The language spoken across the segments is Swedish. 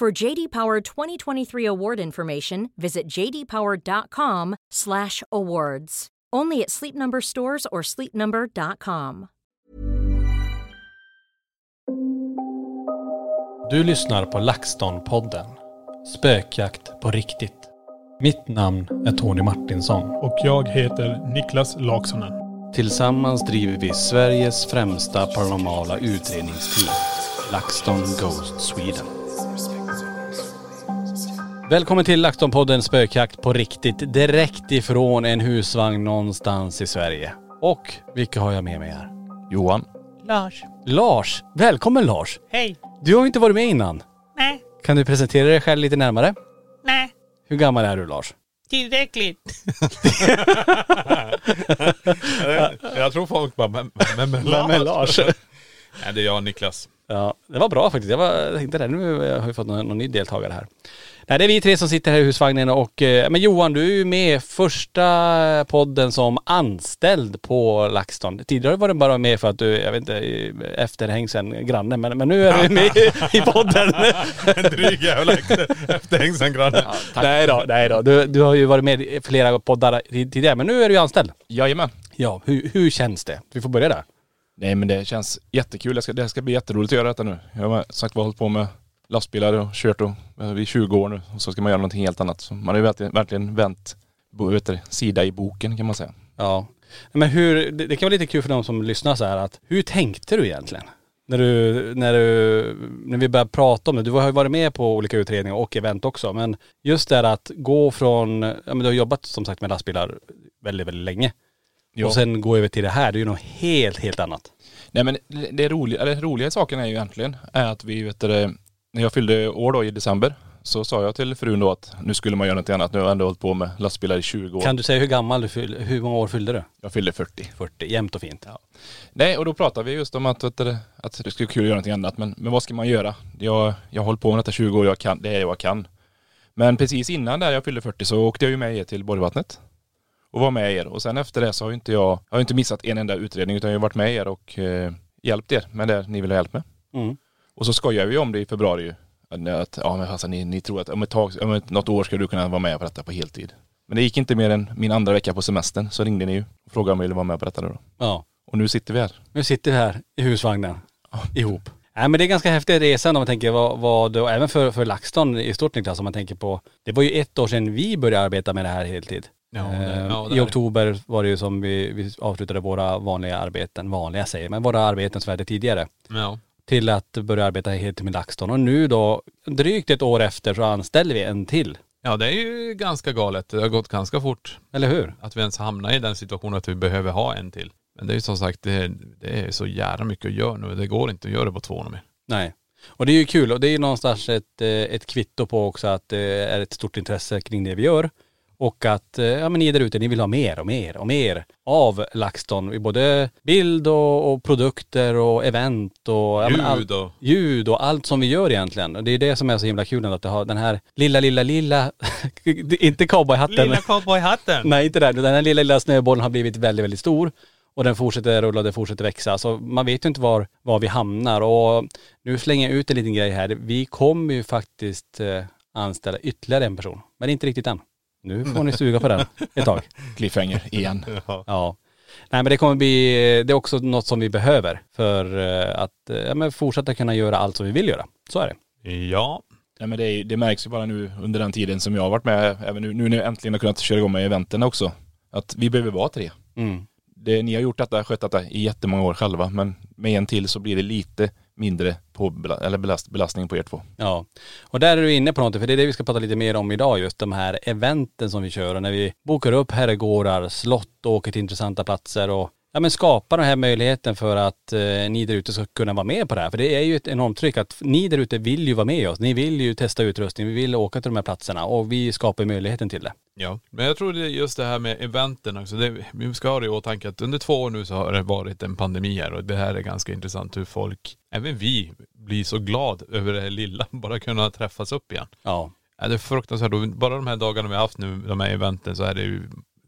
For JD Power 2023 award information, visit jdpower.com/awards. Only at Sleep Number stores or sleepnumber.com. Du lyssnar på LaxTon-podden. Spökjakt på riktigt. Mitt namn är Tony Martinsson. Och jag heter Niklas Laksonen. Tillsammans driver vi Sveriges främsta paranormala utredningsteam. LaxTon Ghost Sweden. Välkommen till LaxTon-podden Spökjakt på riktigt. Direkt ifrån en husvagn någonstans i Sverige. Och vilka har jag med mig här? Johan. Lars. Lars! Välkommen Lars! Hej. Du har ju inte varit med innan. Nej. Kan du presentera dig själv lite närmare? Nej. Hur gammal är du Lars? Tillräckligt. Jag tror folk bara, men, men, men Vem är Lars? Nej, det är jag Niklas. Ja, det var bra faktiskt. Jag, var, tänkte det, nu har vi fått någon, någon ny deltagare här. Nej, det är vi tre som sitter här i husvagnen och, eh, men Johan du är ju med första podden som anställd på LaxTon. Tidigare var du bara med för att du, jag vet inte, efterhängsen granne, men, men nu är du med i, i podden. En dryg jävla efterhängsen granne. nej då, nej då. Du, du har ju varit med i flera poddar tidigare, men nu är du ju anställd. Jajamän. Ja, hur, hur känns det? Vi får börja där. Nej men det känns jättekul. Det ska, det ska bli jätteroligt att göra detta nu. Jag har som sagt var hållit på med lastbilar och kört och, i 20 år nu. Och så ska man göra någonting helt annat. Så man har ju verkligen, verkligen vänt vet du, sida i boken kan man säga. Ja. Men hur, det det kan vara lite kul för de som lyssnar så här att, hur tänkte du egentligen? När du, när du, när vi började prata om det, du har ju varit med på olika utredningar och event också, men just det här att gå från, ja men du har jobbat som sagt med lastbilar väldigt, väldigt länge. Ja. Och sen gå över till det här, det är ju något helt, helt annat. Nej men det, roliga, eller roliga saken är ju egentligen är att vi vet du, när jag fyllde år då i december så sa jag till frun då att nu skulle man göra något annat. Nu har jag ändå hållit på med lastbilar i 20 år. Kan du säga hur gammal du fyll, hur många år fyllde du? Jag fyllde 40. 40, jämnt och fint. Nej, och då pratade vi just om att, du, att det skulle vara kul att göra någonting annat. Men, men vad ska man göra? Jag, jag har hållit på med detta 20 år, jag kan, det är jag kan. Men precis innan där jag fyllde 40 så åkte jag ju med er till Borgvattnet. Och var med er. Och sen efter det så har ju inte jag, har inte missat en enda utredning utan jag har varit med er och eh, hjälpt er med det ni vill ha hjälp med. Mm. Och så skojar vi om det i februari ju. Att, ja men alltså, ni, ni tror att om ett tag, om ett, något år ska du kunna vara med på detta på heltid. Men det gick inte mer än min andra vecka på semestern så ringde ni ju och frågade om jag ville vara med på detta nu då. Ja. Och nu sitter vi här. Nu sitter vi här i husvagnen ihop. Nej men det är ganska häftig resa om man tänker vad, vad och även för, för LaxTon i stort Niklas om man tänker på, det var ju ett år sedan vi började arbeta med det här heltid. Ja, det- Eh, ja, det I oktober var det ju som vi, vi avslutade våra vanliga arbeten, vanliga säger men våra arbeten som vi hade tidigare. Ja. Till att börja arbeta helt med LaxTon och nu då, drygt ett år efter så anställer vi en till. Ja det är ju ganska galet. Det har gått ganska fort. Eller hur? Att vi ens hamnar i den situationen att vi behöver ha en till. Men det är ju som sagt, det är, det är så jävla mycket att göra nu. Det går inte att göra det på två mer. Nej. Och det är ju kul och det är ju någonstans ett, eh, ett kvitto på också att det är ett stort intresse kring det vi gör. Och att, eh, ja men ni där ute, ni vill ha mer och mer och mer av LaxTon i både bild och, och produkter och event och ja, allt- Ljud och... ljud och allt som vi gör egentligen. Och det är det som är så himla kul att det har den här lilla, lilla, lilla, inte cowboyhatten. Lilla cowboyhatten. Nej inte den, den här lilla, lilla snöbollen har blivit väldigt, väldigt stor. Och den fortsätter rulla och den fortsätter växa. Så man vet ju inte var, var vi hamnar. Och nu slänger jag ut en liten grej här. Vi kommer ju faktiskt eh, anställa ytterligare en person. Men inte riktigt än. Nu får ni suga på den ett tag. Cliffhanger igen. Ja. Nej men det kommer bli, det är också något som vi behöver för eh, att eh, ja, men fortsätta kunna göra allt som vi vill göra. Så är det. Ja. Nej, men det, är, det märks ju bara nu under den tiden som jag har varit med, även nu, nu när jag äntligen har kunnat köra igång med eventen också, att vi behöver vara tre. Mm. Det, ni har gjort detta, skött detta i jättemånga år själva, men med en till så blir det lite mindre på eller belast, belastning på er två. Ja, och där är du inne på något, för det är det vi ska prata lite mer om idag, just de här eventen som vi kör och när vi bokar upp herrgårdar, slott och åker till intressanta platser och ja, men skapa den här möjligheten för att eh, ni där ute ska kunna vara med på det här. För det är ju ett enormt tryck att ni där ute vill ju vara med oss. Ni vill ju testa utrustning, vi vill åka till de här platserna och vi skapar möjligheten till det. Ja, men jag tror det är just det här med eventen också. Det, vi ska ha det i åtanke att under två år nu så har det varit en pandemi här och det här är ganska intressant hur folk, även vi, blir så glad över det här lilla, bara kunna träffas upp igen. Ja, Ja, det är fruktansvärt. Bara de här dagarna vi har haft nu, de här eventen, så är det ju,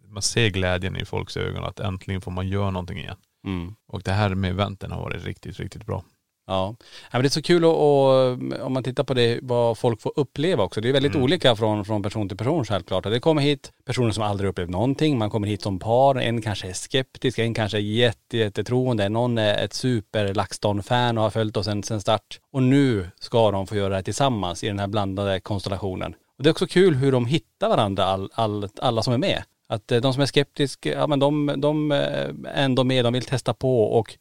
man ser glädjen i folks ögon att äntligen får man göra någonting igen. mm. Och det här med eventen har varit riktigt, riktigt bra. Ja. men det är så kul att, och, om man tittar på det, vad folk får uppleva också. Det är väldigt olika från, från person till person självklart. Det kommer hit personer som aldrig upplevt någonting. Man kommer hit som par. En kanske är skeptisk, en kanske är jätte, jättetroende. Någon är ett super LaxTon-fan och har följt oss sen start. Och nu ska de få göra det här tillsammans i den här blandade konstellationen. Och det är också kul hur de hittar varandra, all, all, alla som är med. Att eh, de som är skeptiska, ja men de, de eh, är ändå med, de vill testa på och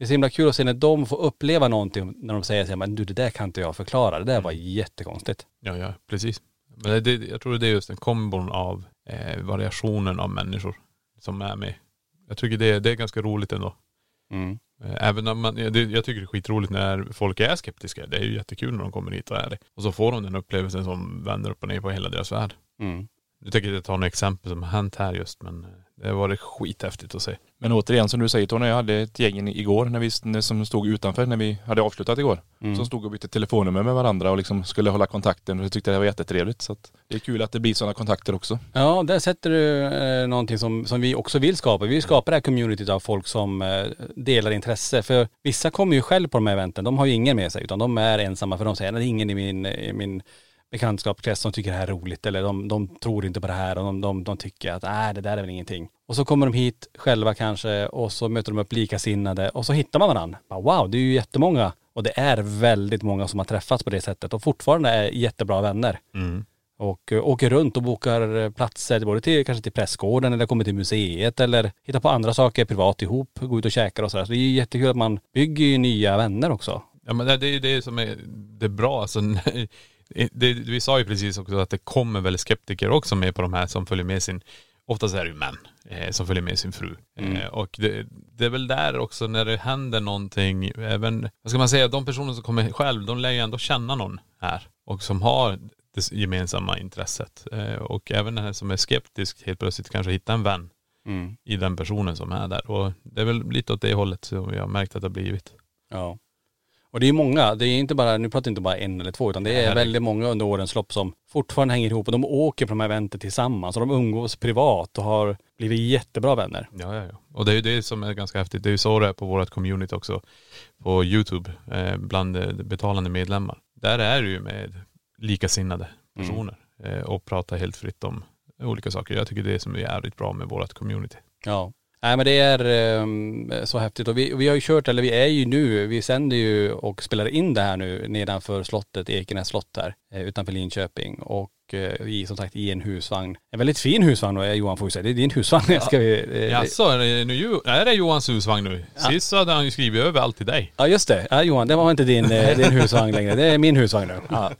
det är så himla kul att se när de får uppleva någonting när de säger så här, men du det där kan inte jag förklara, det där var jättekonstigt. Ja, ja, precis. Men det, jag tror det är just en kombon av eh, variationen av människor som är med. Jag tycker det, det är ganska roligt ändå. Mm. Eh, Även om man, jag tycker det är skitroligt när folk är skeptiska. Det är ju jättekul när de kommer hit och är det. Och så får de den upplevelsen som vänder upp och ner på hela deras värld. Mm. Nu tänker jag ta några exempel som har hänt här just men eh, det har varit skithäftigt att se. Men återigen som du säger Tony, jag hade ett gäng igår när vi, som stod utanför när vi hade avslutat igår. Mm. Som stod och bytte telefonnummer med varandra och liksom skulle hålla kontakten och jag tyckte det var jättetrevligt. Så att det är kul att det blir sådana kontakter också. Ja, där sätter du eh, någonting som, som vi också vill skapa. Vi vill skapa det här communityt av folk som eh, delar intresse. För vissa kommer ju själv på de här eventen, de har ju ingen med sig utan de är ensamma för de säger det är ingen i min, i min bekantskapskrets som tycker det här är roligt eller de, de tror inte på det här och de, de, de tycker att nej det där är väl ingenting. Och så kommer de hit själva kanske och så möter de upp likasinnade och så hittar man varandra. Wow, det är ju jättemånga och det är väldigt många som har träffats på det sättet och fortfarande är jättebra vänner. Och eh, åker runt och bokar eh, platser, både till, kanske till Prästgården eller kommer till museet eller hittar på andra saker privat ihop, går ut och käkar och sådär. Så det är ju jättekul att man bygger ju nya vänner också. Ja men det det är ju det som är det är bra. Alltså, det, vi sa ju precis också att det kommer väl skeptiker också med på de här som följer med sin, oftast är det ju män eh, som följer med sin fru. Eh, och det, det är väl där också när det händer någonting, även, vad ska man säga, de personer som kommer själv, de lär ju ändå känna någon här. Och som har det gemensamma intresset. Eh, och även den här som är skeptisk helt plötsligt kanske hittar en vän i den personen som är där. Och det är väl lite åt det hållet som jag har märkt att det har blivit. Ja. Och det är många, det är inte bara, nu pratar jag inte bara en eller två utan det är Nej. väldigt många under årens lopp som fortfarande hänger ihop och de åker på de här eventen tillsammans och de umgås privat och har blivit jättebra vänner. Ja, ja, ja. Och det är ju det som är ganska häftigt. Det är ju så det är på vårt community också. På YouTube, eh, bland eh, betalande medlemmar. Där är det ju med likasinnade personer eh, och pratar helt fritt om olika saker. Jag tycker det är som är jävligt bra med vårt community. Ja. Nej men det är eh, så häftigt och vi, vi har ju kört, eller vi är ju nu, vi sänder ju och spelar in det här nu nedanför slottet, Ekenäs slott här, eh, utanför Linköping och eh, vi är som sagt i en husvagn. En väldigt fin husvagn då, Johan får ju säga. Det är din husvagn. Ska vi, eh, Jaså, är det, nu, ju- är det Johans husvagn nu? Sist så hade han ju skrivit över allt till dig. Ja just det, ja, Johan det var inte din, eh, din husvagn längre, det är min husvagn nu. Ja.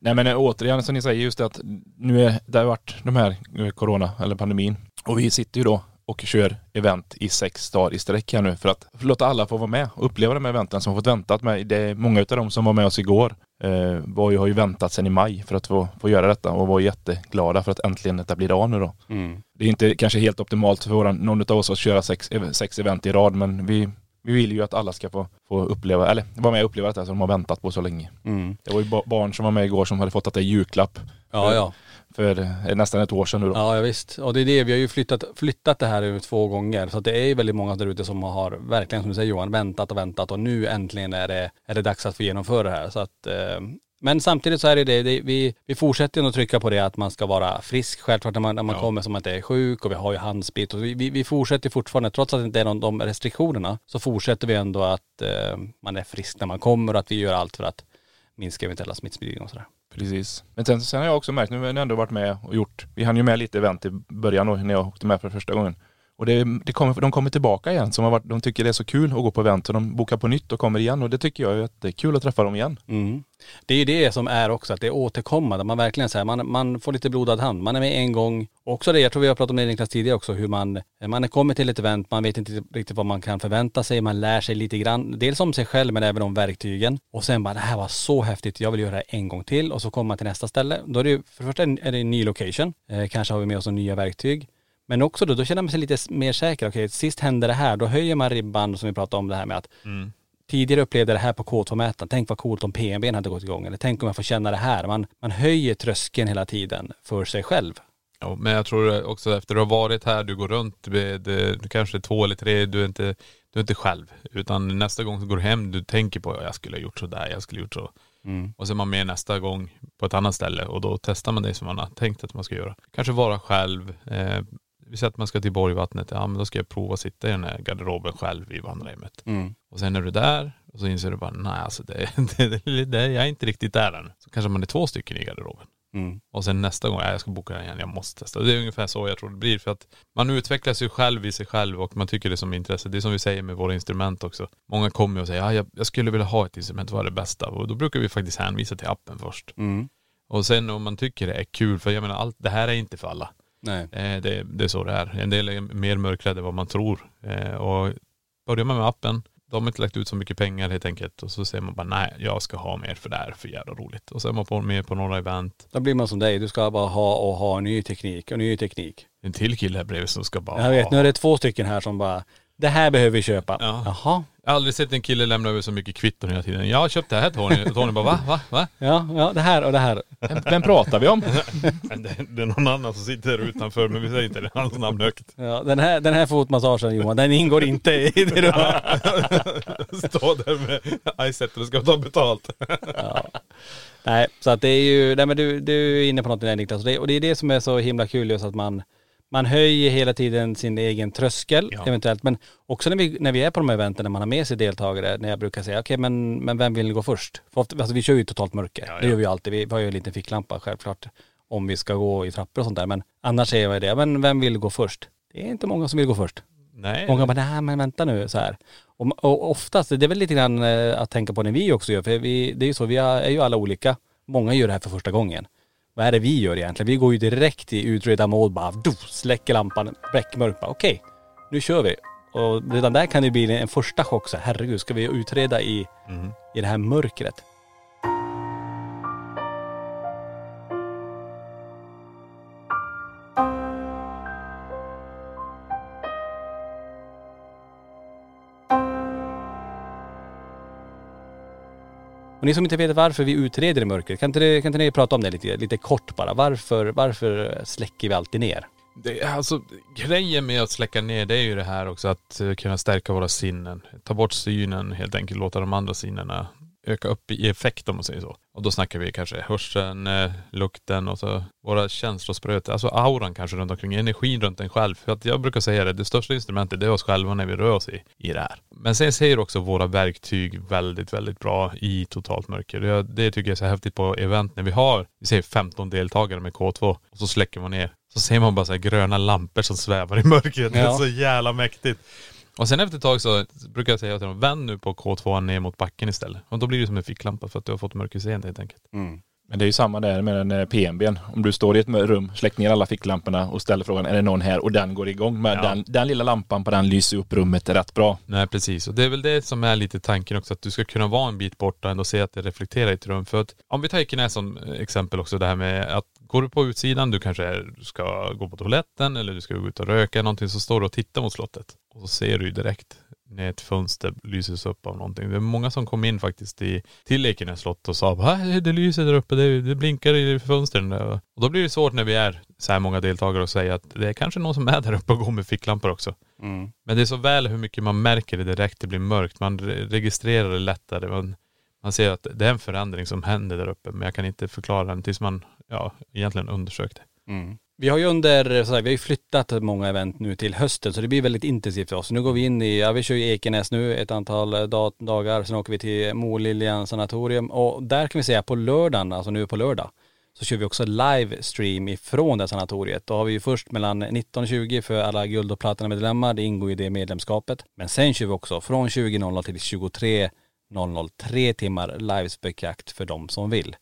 Nej men återigen som ni säger just det att nu är det har varit de här eh, corona eller pandemin och vi sitter ju då och kör event i sex dagar i sträck här nu för att låta alla få vara med och uppleva de här eventen som har fått väntat med. Det är många av dem som var med oss igår eh, var ju, har ju väntat sedan i maj för att få, få göra detta och var jätteglada för att äntligen detta blir av nu då. Mm. Det är inte kanske helt optimalt för våran, någon av oss att köra sex, sex event i rad men vi, vi vill ju att alla ska få, få uppleva, eller vara med och uppleva detta som de har väntat på så länge. Mm. Det var ju ba- barn som var med igår som hade fått detta i julklapp Ja, ja. för eh, nästan ett år sedan nu då. Ja, ja visst. Och det är det, vi har ju flyttat, flyttat det här två gånger. Så det är ju väldigt många där ute som har verkligen som du säger Johan, väntat och väntat och nu äntligen är det, är det dags att få genomföra det här. Så att, eh, men samtidigt så är det det, det vi, vi fortsätter ju att trycka på det att man ska vara frisk självklart när man, när man Ja. kommer som att det är sjuk och vi har ju handsprit och vi, vi, vi fortsätter fortfarande, trots att det inte är någon, de restriktionerna, så fortsätter vi ändå att eh, man är frisk när man kommer och att vi gör allt för att minska eventuella smittspridning och sådär. Precis. Men sen, sen har jag också märkt, nu har jag ändå varit med och gjort, vi hann ju med lite event i början då, när jag åkte med för första gången. Och det, det kommer, de kommer tillbaka igen, som har varit, de tycker det är så kul att gå på event och de bokar på nytt och kommer igen och det tycker jag är jättekul att träffa dem igen. Mm. Det är ju det som är också, att det är återkommande. Man verkligen säger man, man får lite blodad hand. Man är med en gång. Och också det, jag tror vi har pratat om det Niklas tidigare också, hur man, man kommer till ett event, man vet inte riktigt vad man kan förvänta sig, man lär sig lite grann, dels om sig själv men även om verktygen. Och sen bara, det här var så häftigt, jag vill göra det en gång till. Och så kommer man till nästa ställe. Då är det ju, för det första är det en ny location, eh, kanske har vi med oss några nya verktyg. Men också då, då känner man sig lite mer säker. Okej, sist hände det här, då höjer man ribban som vi pratade om det här med att tidigare upplevde det här på K2-mätaren. Tänk vad coolt om PNB hade gått igång. Eller tänk om jag får känna det här. Man, man höjer tröskeln hela tiden för sig själv. Ja, men jag tror också efter att ha varit här, du går runt med kanske två eller tre, du är inte, du är inte själv. Utan nästa gång så går du hem, du tänker på jag skulle ha gjort så där, jag skulle ha gjort så. Och så är man med nästa gång på ett annat ställe och då testar man det som man har tänkt att man ska göra. Kanske vara själv. Eh, vi säger att man ska till Borgvattnet, ja men då ska jag prova att sitta i den här garderoben själv i vandrarhemmet. Och sen är du där och så inser du bara, nej alltså det, det, det, det, jag är inte riktigt där än. Så kanske man är två stycken i garderoben. Mm. Och sen nästa gång, ja, jag ska boka den igen, jag måste testa. Det är ungefär så jag tror det blir. För att man utvecklar sig själv i sig själv och man tycker det som intresse. Det är som vi säger med våra instrument också. Många kommer och säger, ja, jag, jag skulle vilja ha ett instrument, vad är det bästa? Och då brukar vi faktiskt hänvisa till appen först. Mm. Och sen om man tycker det är kul, för jag menar, allt, det här är inte för alla. Nej. Eh, det, det är så det är. En del är mer mörkrädda än vad man tror. Eh, och börjar man med appen, de har inte lagt ut så mycket pengar helt enkelt. Och så säger man bara nej, jag ska ha mer för det här, för jävla roligt. Och så är man på, med på några event. Då blir man som dig. Du ska bara ha och ha ny teknik och ny teknik. En till kille här bredvid som ska bara Jag vet, ha. nu är det två stycken här som bara, det här behöver vi köpa. Ja. Jaha. Jag har aldrig sett en kille lämna över så mycket kvitton hela tiden. Jag har köpt det här Tony. Och Tony bara va? Va? Va? Ja, ja, det här och det här. Vem, vem pratar vi om? Det, det är någon annan som sitter där utanför men vi säger inte det. hans namn högt. Ja, den här, den här fotmassagen Johan, den ingår inte i det du Stå där med iSettle och ska ta betalt. Ja. Nej, så att det är ju, nej men du, du är inne på något där Niklas. Och det, och det är det som är så himla kul just att man, man höjer hela tiden sin egen tröskel Ja. eventuellt. Men också när vi, när vi är på de här eventen, när man har med sig deltagare, när jag brukar säga okej men, men vem vill gå först? För ofta, alltså vi kör ju totalt mörker. Ja, Det ja. gör vi ju alltid. Vi har ju en liten ficklampa självklart om vi ska gå i trappor och sånt där. Men annars säger jag det, men vem vill gå först? Det är inte många som vill gå först. Nej. Många bara, nej men vänta nu så här. Och, och oftast, det är väl lite grann eh, att tänka på när vi också gör, för vi, det är ju så, vi är ju alla olika. Många gör det här för första gången. Vad är det vi gör egentligen? Vi går ju direkt i utreda mode bara, do, släcker lampan, beckmörk bara, okej, nu kör vi. Och redan där kan det bli en första chock så herregud, ska vi utreda i, Mhm. i det här mörkret? Och ni som inte vet varför vi utreder i mörkret, kan inte, kan inte ni prata om det lite, lite kort bara? Varför, varför släcker vi alltid ner? Det, alltså, grejen med att släcka ner det är ju det här också att eh, kunna stärka våra sinnen. Ta bort synen helt enkelt, låta de andra sinnena öka upp i effekt om man säger så. Och då snackar vi kanske hörseln, eh, lukten och så våra känslospröt, alltså auran kanske runt omkring, energin runt en själv. För att jag brukar säga det, det största instrumentet det är oss själva när vi rör oss i, i det här. Men sen säger också våra verktyg väldigt, väldigt bra i totalt mörker. Det, det tycker jag är så häftigt på event när vi har, vi säger 15 deltagare med K2 och så släcker man ner. Så ser man bara så här gröna lampor som svävar i mörkret. Det är Ja. så jävla mäktigt. Och sen efter ett tag så brukar jag säga till dem, vänd nu på K2 ner mot backen istället. Och då blir det som en ficklampa för att du har fått mörkerseende helt enkelt. Men det är ju samma där med den eh, PMBn. Om du står i ett rum, släcker ner alla ficklamporna och ställer frågan är det någon här och den går igång. Men Ja. den, den lilla lampan på den lyser upp rummet rätt bra. Nej precis, och det är väl det som är lite tanken också, att du ska kunna vara en bit borta och ändå se att det reflekterar i ett rum. För att om vi tar Ekenäs som exempel också, det här med att går du på utsidan, du kanske ska gå på toaletten eller du ska gå ut och röka någonting, så står du och tittar mot slottet. Och så ser du ju direkt när ett fönster lyses upp av någonting. Det är många som kom in faktiskt i, till Ekenäs slott och sa "Va? det lyser där uppe, det, det blinkar i fönstren. Och då blir det svårt när vi är så här många deltagare och säga att det är kanske någon som är där uppe och går med ficklampor också. Mm. Men det är så väl hur mycket man märker det direkt det blir mörkt. Man re- registrerar det lättare. Man, han säger att det är en förändring som händer där uppe men jag kan inte förklara den tills man ja, egentligen undersökte. Mm. Vi har ju under, så här, vi har ju flyttat många event nu till hösten så det blir väldigt intensivt för oss. Nu går vi in i, ja vi kör ju Ekenäs nu ett antal eh, dag, dagar, sen åker vi till Moliljan sanatorium och där kan vi säga på lördagen, alltså nu på lördag, så kör vi också livestream ifrån det sanatoriet. Då har vi ju först mellan 19 och 20 för alla guld och platina medlemmar, det ingår i det medlemskapet. Men sen kör vi också från 20.00 till 23 003 timmar livespökjakt för de som vill.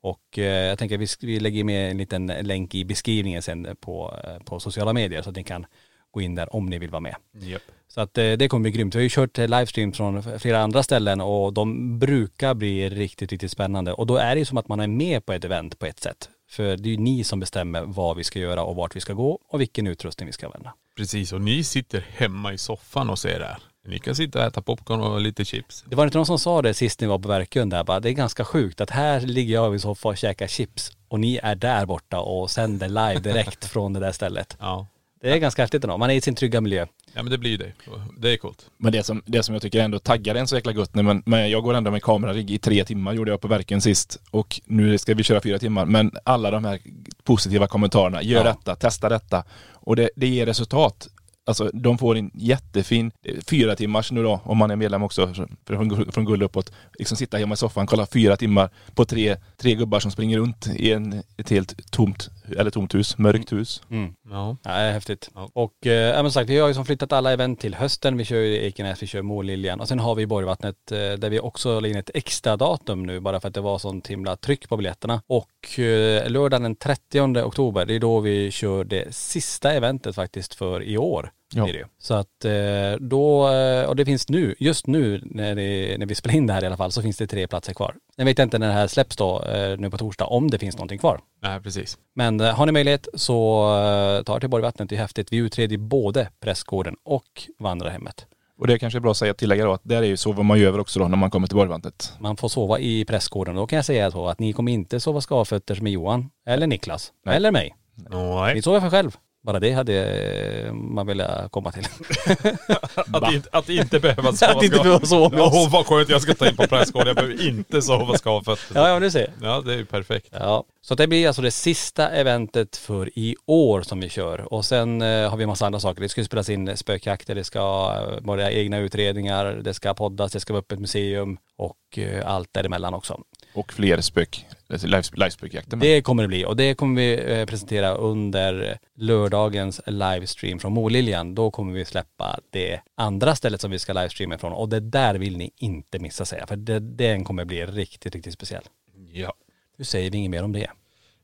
Och eh, jag tänker att vi, vi lägger med en liten länk i beskrivningen sen på, eh, på sociala medier så att ni kan gå in där om ni vill vara med. Yep. Så att eh, det kommer bli grymt. Vi har ju kört eh, livestream från flera andra ställen och de brukar bli riktigt, riktigt spännande. Och då är det ju som att man är med på ett event på ett sätt. För det är ju ni som bestämmer vad vi ska göra och vart vi ska gå och vilken utrustning vi ska använda. Precis, och ni sitter hemma i soffan och ser det här. Ni kan sitta och äta popcorn och lite chips. Det var inte någon som sa det sist ni var på Verkön där bara, det är ganska sjukt att här ligger jag i soffan och käkar chips och ni är där borta och sänder live direkt från det där stället. Ja. Det är ganska häftigt ändå. Man är i sin trygga miljö. Ja men det blir ju det. Det är coolt. Men det som, det som jag tycker ändå taggar en så jäkla gott, nej, men, men jag går ändå med kamerarigg i tre timmar gjorde jag på verken sist och nu ska vi köra fyra timmar. Men alla de här positiva kommentarerna, gör Ja. detta, testa detta och det, det ger resultat. Alltså de får en jättefin eh, fyra timmars nu då, om man är medlem också från, från guld uppåt. Liksom sitta hemma i soffan, kolla fyra timmar på tre, tre gubbar som springer runt i en, ett helt tomt, eller tomt hus, mörkt hus. Mm. Ja. Ja, det är häftigt. Ja. Och eh, som sagt, vi har ju som flyttat alla event till hösten. Vi kör ju Ekenäs, vi kör Måliljan och sen har vi Borgvattnet eh, där vi också la in ett extra datum nu bara för att det var sånt himla tryck på biljetterna. Och eh, lördagen den 30 oktober, det är då vi kör det sista eventet faktiskt för i år. Ja. Det ju. Så att eh, då, eh, och det finns nu, just nu när, det, när vi spelar in det här i alla fall, så finns det tre platser kvar. Jag vet inte när det här släpps då, eh, nu på torsdag, om det finns någonting kvar. Nej precis. Men har ni möjlighet så ta er till Borgvattnet, det är häftigt. Vi utreder både prästgården och vandrarhemmet. Och det är kanske är bra att säga tillägga då att där är ju sover man ju över också då när man kommer till Borgvattnet. Man får sova i prästgården. Då kan jag säga så att ni kommer inte sova skavfötter med Johan, eller Niklas, Nej. eller mig. Nej. Ni sover för själv. Bara det hade eh, man velat komma till. Att, inte, att inte behöva sova Att inte behöva sova med Ja, oss. åh, vad skönt, jag ska ta in på prästgården. Jag behöver inte sova skavfötter. ja, ja, du ser. Ja det är ju perfekt. Ja, så det blir alltså det sista eventet för i år som vi kör. Och sen eh, har vi en massa andra saker. Det ska spelas in spökjakter, det ska eh, vara egna utredningar, det ska poddas, det ska vara öppet museum och eh, allt däremellan också. Och fler spök, live, livespökjakter. med. Det kommer det bli och det kommer vi eh, presentera under lördagens livestream från Moliljan. Då kommer vi släppa det andra stället som vi ska livestreama ifrån och det där vill ni inte missa säga för det, den kommer bli riktigt, riktigt speciell. Ja. Nu säger vi inget mer om det.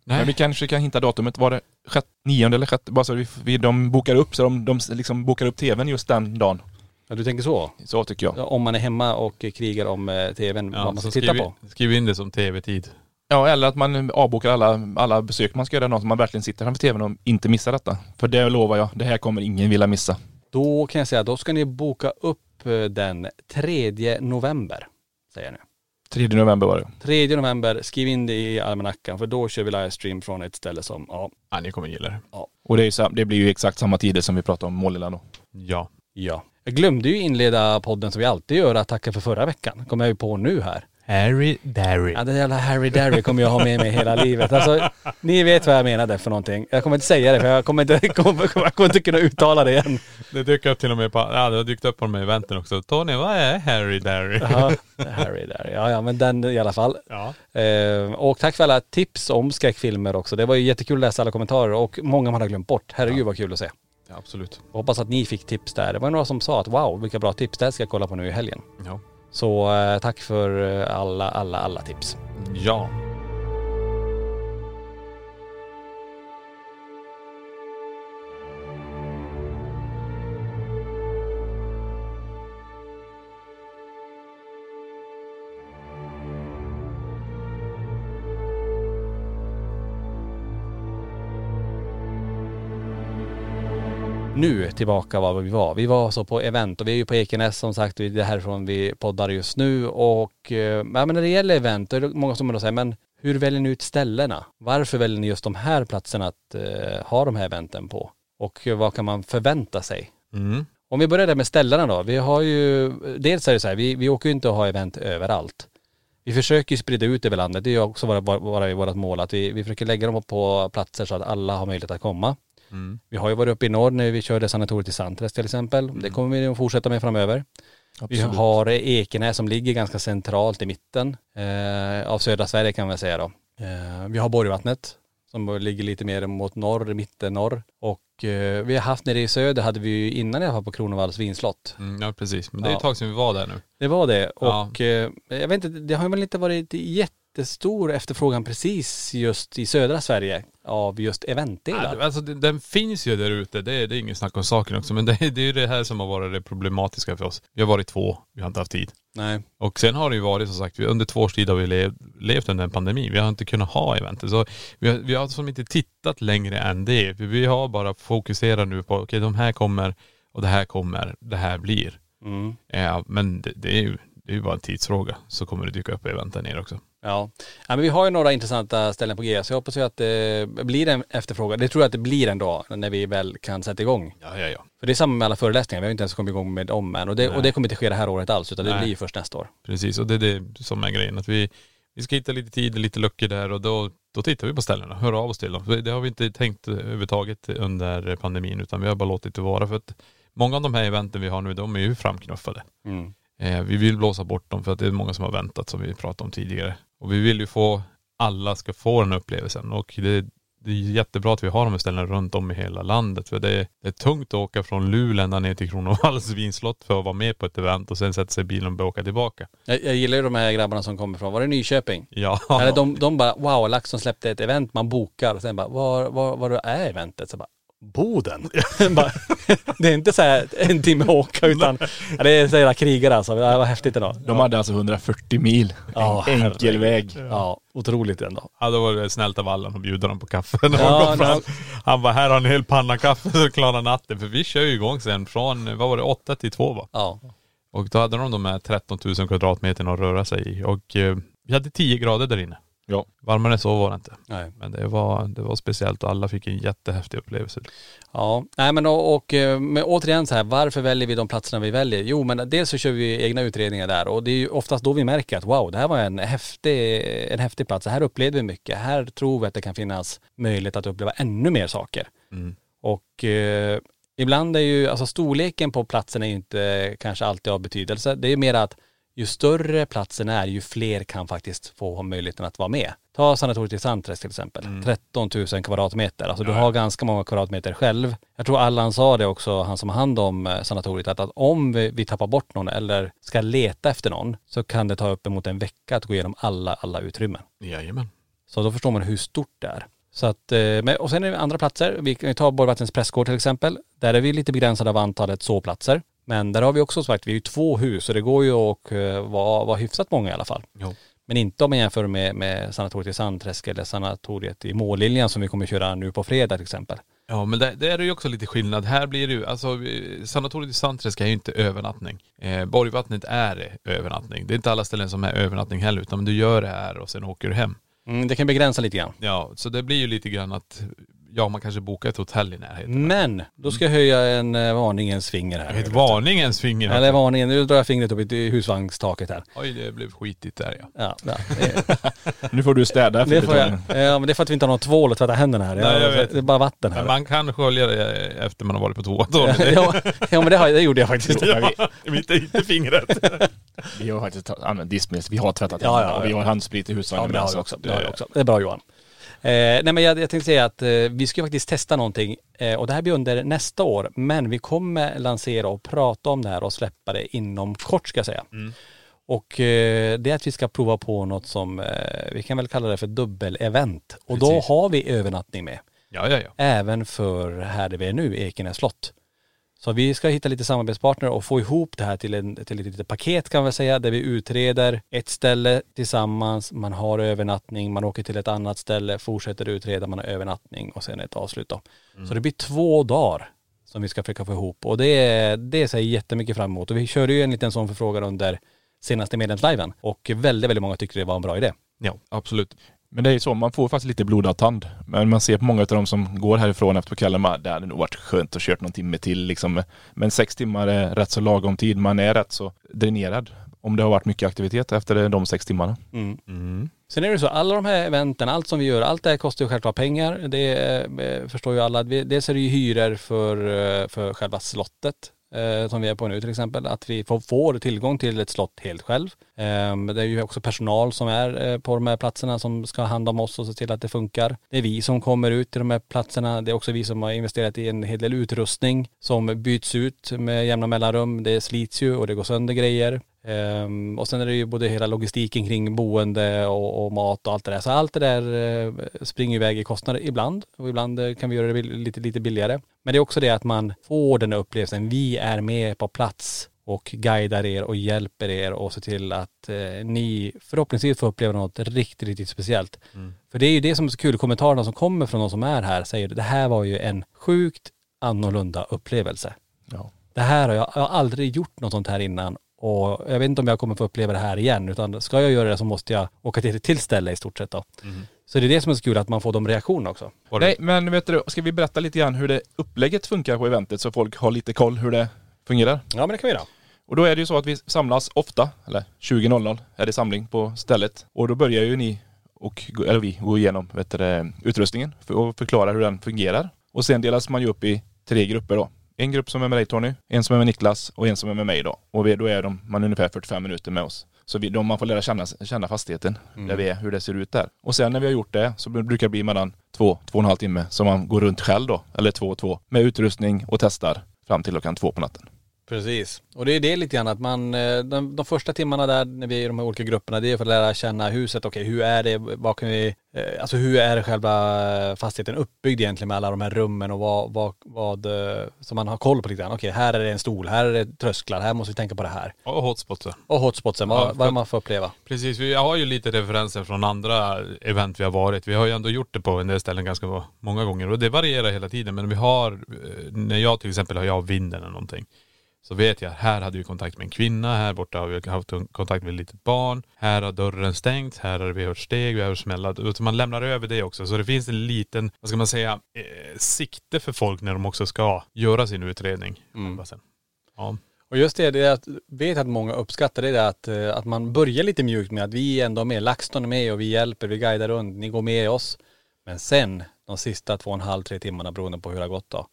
Men vi kanske kan hitta datumet. Var det sjätte, nionde eller sjätte? Bara så vi, vi, de bokar upp, så de, de liksom bokar upp tvn just den dagen. Ja, du tänker så? Så tycker jag. Ja, Om man är hemma och krigar om eh, tvn, vad man ska titta på. skriv in det som tv-tid. Ja, eller att man avbokar alla, alla besök man ska göra någon som man verkligen sitter framför tvn och inte missar detta. För det lovar jag, det här kommer ingen vilja missa. Då kan jag säga, då ska ni boka upp eh, den 3 november, säger jag nu. 3 november var det. 3 november, skriv in det i almanackan för då kör vi livestream från ett ställe som, ja, Ja, ni kommer gilla det. Och det, är, ju sam- det blir ju exakt samma tider som vi pratade om Målilla då. Ja. ja. Jag glömde ju inleda podden som vi alltid gör, att tacka för förra veckan. Kommer jag ju på nu här. Harry Darry. Ja, det jävla Harry Darry kommer jag ha med mig hela livet. Alltså, ni vet vad jag menade för någonting. Jag kommer inte säga det för jag kommer inte, kommer, kommer, jag kommer inte kunna uttala det igen. Det dyker upp till och med på, ja det har dykt upp på de här eventen också. Tony, vad är Harry Darry? Ja, Harry Darry. Ja, ja, men den i alla fall. Ja. Eh, och tack för alla tips om skräckfilmer också. Det var ju jättekul att läsa alla kommentarer och många man har glömt bort. Herregud vad kul att se. ja, absolut. Jag hoppas att ni fick tips där. Det var några som sa att wow, vilka bra tips. Det här ska jag kolla på nu i helgen. Ja. Så eh, tack för eh, alla, alla, alla tips. Ja. Nu tillbaka var vi var. Vi var så på event och vi är ju på Ekenäs som sagt, det är härifrån vi poddar just nu och eh, ja, men när det gäller event, då är det många som då säger men hur väljer ni ut ställena? Varför väljer ni just de här platserna att eh, ha de här eventen på? Och vad kan man förvänta sig? Mm. Om vi börjar där med ställena då. Vi har ju, dels är det så här, vi, vi åker ju inte att ha event överallt. Vi försöker ju sprida ut över landet. Det är ju också vara, vara vårt mål att vi, vi försöker lägga dem på platser så att alla har möjlighet att komma. Mm. Vi har ju varit uppe i norr när vi körde sanatoriet i Sandträsk till exempel. Det kommer vi att fortsätta med framöver. Vi har Ekenäs som ligger ganska centralt i mitten eh, av södra Sverige kan man säga då. Eh, vi har Borgvattnet som ligger lite mer mot norr, mitten norr. Och eh, vi har haft nere i söder hade vi ju innan jag var på Kronovalls vinslott. Mm, ja precis, men det är Ja. ett tag sedan vi var där nu. Det var det Ja. och eh, jag vet inte, det har väl inte varit jättestor efterfrågan precis just i södra Sverige av just eventdelar. Ja, Alltså den finns ju där ute, det är, det är ingen snack om saken också. Men det, är- det är ju det här som har varit det problematiska för oss. Vi har varit två, vi har inte haft tid. Nej. Och sen har det ju varit som sagt, under två års tid har vi lev, levt under en pandemi. Vi har inte kunnat ha eventet. Så vi har, vi har som inte tittat längre än det. Vi har bara fokuserat nu på, okej de här kommer och det här kommer, det här blir. Mm. Ja, men det, det är ju det är ju bara en tidsfråga så kommer det dyka upp event där nere också. Ja. ja, men vi har ju några intressanta ställen på G så jag hoppas ju att det blir en efterfrågan. Det tror jag att det blir en dag när vi väl kan sätta igång. Ja, ja, ja. För det är samma med alla föreläsningar, vi har inte ens kommit igång med dem än och det, och det kommer inte ske det här året alls utan det Nej. blir ju först nästa år. Precis, och det är det som är grejen. Att vi, vi ska hitta lite tid, lite luckor där och då, då tittar vi på ställena, hör av oss till dem. Det har vi inte tänkt överhuvudtaget under pandemin utan vi har bara låtit det vara. För att många av de här eventen vi har nu, de är ju framknuffade. Mm. Eh, vi vill blåsa bort dem för att det är många som har väntat som vi pratade om tidigare. Och vi vill ju få, alla ska få den upplevelsen och det, det är jättebra att vi har de här ställena runt om i hela landet. För det är, det är tungt att åka från Luleå ända ner till Kronovalls vinslott för att vara med på ett event och sen sätta sig i bilen och börja åka tillbaka. Jag, jag gillar ju de här grabbarna som kommer från, var det Nyköping? Ja. Eller de, de bara, wow, LaxTon släppte ett event, man bokar och sen bara, var, var, var är eventet? Så bara, Boden? det är inte så här en timme att åka utan, det är så jävla krigare alltså. Det var häftigt ändå. De hade alltså 140 mil Ja, enkel väg. Ja, otroligt ändå. Ja då var det snällt av Allan att bjuda dem på kaffe när Ja, fram. Han bara, här har ni en hel panna kaffe så klarar natten. För vi kör ju igång sen från, vad var det, 8 till 2 va? Ja. Och då hade de de här 13 000 kvadratmeterna att röra sig i. Och eh, vi hade 10 grader där inne. Ja. Varmare än så var det inte. Nej. Men det var, det var speciellt och alla fick en jättehäftig upplevelse. Ja, nej men och, och eh, men återigen så här, varför väljer vi de platserna vi väljer? Jo men dels så kör vi egna utredningar där och det är ju oftast då vi märker att wow, det här var en häftig, en häftig plats. Här upplevde vi mycket. Här tror vi att det kan finnas möjlighet att uppleva ännu mer saker. Mm. Och eh, ibland är ju, alltså storleken på platsen är ju inte kanske alltid av betydelse. Det är mer att ju större platsen är, ju fler kan faktiskt få ha möjligheten att vara med. Ta sanatoriet i Sandträsk till exempel. 13 000 kvadratmeter. Alltså du har ganska många kvadratmeter själv. Jag tror Allan sa det också, han som har hand om eh, sanatoriet, att, att om vi, vi tappar bort någon eller ska leta efter någon så kan det ta uppemot en vecka att gå igenom alla, alla utrymmen. Jajamän. Så då förstår man hur stort det är. Så att, eh, och sen är det andra platser. Vi kan ta Borgvattens pressgård till exempel. Där är vi lite begränsade av antalet sovplatser. Men där har vi också sagt, vi är ju två hus så det går ju att eh, vara, vara hyfsat många i alla fall. Jo. Men inte om man jämför med, med sanatoriet i Sandträsk eller sanatoriet i Måliljan som vi kommer köra nu på fredag till exempel. Ja men det, det är ju också lite skillnad. Här blir det ju, alltså sanatoriet i Sandträsk är ju inte övernattning. Eh, Borgvattnet är övernattning. Det är inte alla ställen som är övernattning heller utan du gör det här och sen åker du hem. Mm, det kan begränsa lite grann. Ja, så det blir ju lite grann att, ja man kanske bokar ett hotell i närheten. Men då ska jag höja en eh, varningens finger här. Ett varningens finger. Eller varningen, nu drar jag fingret upp i husvagnstaket här. Oj det blev skitigt där ja. Ja, ja. Det, Nu får du städa efter det, får jag, ja men det är för att vi inte har någon tvål att tvätta händerna här. Nej, jag Ja, vet. Det är bara vatten här. Men man kan skölja det efter man har varit på toa. ja, ja, ja men det, har, det gjorde jag faktiskt. Ja, inte, inte fingret. Vi har faktiskt ta- använt diskmedel, vi har tvättat Ja, händerna ja, och vi ja. har handsprit i Ja, husvagnen det med. har så också. Det, har vi också. det är bra Johan. Eh, nej men jag, jag tänkte säga att eh, vi ska faktiskt testa någonting eh, och det här blir under nästa år. Men vi kommer lansera och prata om det här och släppa det inom kort ska jag säga. Och eh, det är att vi ska prova på något som, eh, vi kan väl kalla det för dubbelevent. Och då Precis. har vi övernattning med. Ja, ja, ja. Även för här där vi är nu, Ekenäs slott. Så vi ska hitta lite samarbetspartner och få ihop det här till, en, till ett litet paket kan vi säga, där vi utreder ett ställe tillsammans, man har övernattning, man åker till ett annat ställe, fortsätter utreda, man har övernattning och sen ett avslut då. Så det blir två dagar som vi ska försöka få ihop. Och det, det ser jag jättemycket fram emot. Och vi körde ju en liten sån förfrågan under senaste medlemsliven och väldigt, väldigt många tyckte det var en bra idé. Ja, absolut. Men det är ju så, man får faktiskt lite blodad tand. Men man ser på många av dem som går härifrån efter på kvällen, man, det hade nog varit skönt att kört någon timme till liksom. Men sex timmar är rätt så lagom tid. Man är rätt så dränerad om det har varit mycket aktivitet efter de sex timmarna. Mm. Sen är det så, alla de här eventen, allt som vi gör, allt det här kostar ju självklart pengar. Det eh, förstår ju alla. Dels är det ju hyror för, eh, för själva slottet eh, som vi är på nu till exempel. Att vi får, får tillgång till ett slott helt själv. Eh, det är ju också personal som är eh, på de här platserna som ska ha hand om oss och se till att det funkar. Det är vi som kommer ut till de här platserna. Det är också vi som har investerat i en hel del utrustning som byts ut med jämna mellanrum. Det slits ju och det går sönder grejer. Ehm, och sen är det ju både hela logistiken kring boende och, och mat och allt det där. Så allt det där eh, springer iväg i kostnader ibland och ibland eh, kan vi göra det lite, lite billigare. Men det är också det att man får den här upplevelsen. Vi är med på plats och guidar er och hjälper er och ser till att eh, ni förhoppningsvis får uppleva något riktigt, riktigt speciellt. För det är ju det som är så kul, kommentarerna som kommer från de som är här säger det här var ju en sjukt annorlunda upplevelse. Ja. Det här har jag, jag har aldrig gjort något sånt här innan och jag vet inte om jag kommer få uppleva det här igen utan ska jag göra det så måste jag åka till ett till ställe i stort sett då. Så det är det som är så kul att man får de reaktionerna också. Nej, men vet du, ska vi berätta lite grann hur det upplägget funkar på eventet så folk har lite koll hur det fungerar? Ja men det kan vi göra. Och då är det ju så att vi samlas ofta, eller 20.00 är det samling på stället. Och då börjar ju ni och, eller vi, gå igenom vet du, utrustningen och förklara hur den fungerar. Och sen delas man ju upp i tre grupper då. En grupp som är med dig Tony, en som är med Niklas och en som är med mig då. Och vi, då är de, man är ungefär 45 minuter med oss. Så vi, de, man får lära känna, känna fastigheten, där vi är, hur det ser ut där. Och sen när vi har gjort det så brukar det bli mellan två, två och en halv timme som man går runt själv då, eller två och två, med utrustning och testar fram till klockan två på natten. Precis. Och det är det lite grann att man, eh, de, de första timmarna där när vi är i de här olika grupperna, det är för att lära känna huset. Okej, hur är det, vad kan vi, eh, alltså hur är själva fastigheten uppbyggd egentligen med alla de här rummen och vad, vad, vad eh, som man har koll på lite grann. Okej, här är det en stol, här är det trösklar, här måste vi tänka på det här. Och hotspotsen. Och hotspotsen, Ja, vad, för vad man får uppleva. Precis, vi har ju lite referenser från andra event vi har varit. Vi har ju ändå gjort det på en del ställen ganska många gånger och det varierar hela tiden. Men vi har, när jag till exempel har jag vinden eller någonting. Så vet jag, här hade vi kontakt med en kvinna, här borta har vi haft kontakt med ett litet barn. Här har dörren stängt, här har vi hört steg, vi har hört smällar. Man lämnar över det också. Så det finns en liten, vad ska man säga, eh, sikte för folk när de också ska göra sin utredning. Mm. Ja. Och just det, det är att, vet att många uppskattar det, är att, eh, att man börjar lite mjukt med att vi är ändå med, LaxTon är med och vi hjälper, vi guidar runt, ni går med oss. Men sen, de sista två och en halv, tre timmarna beroende på hur det har gått då,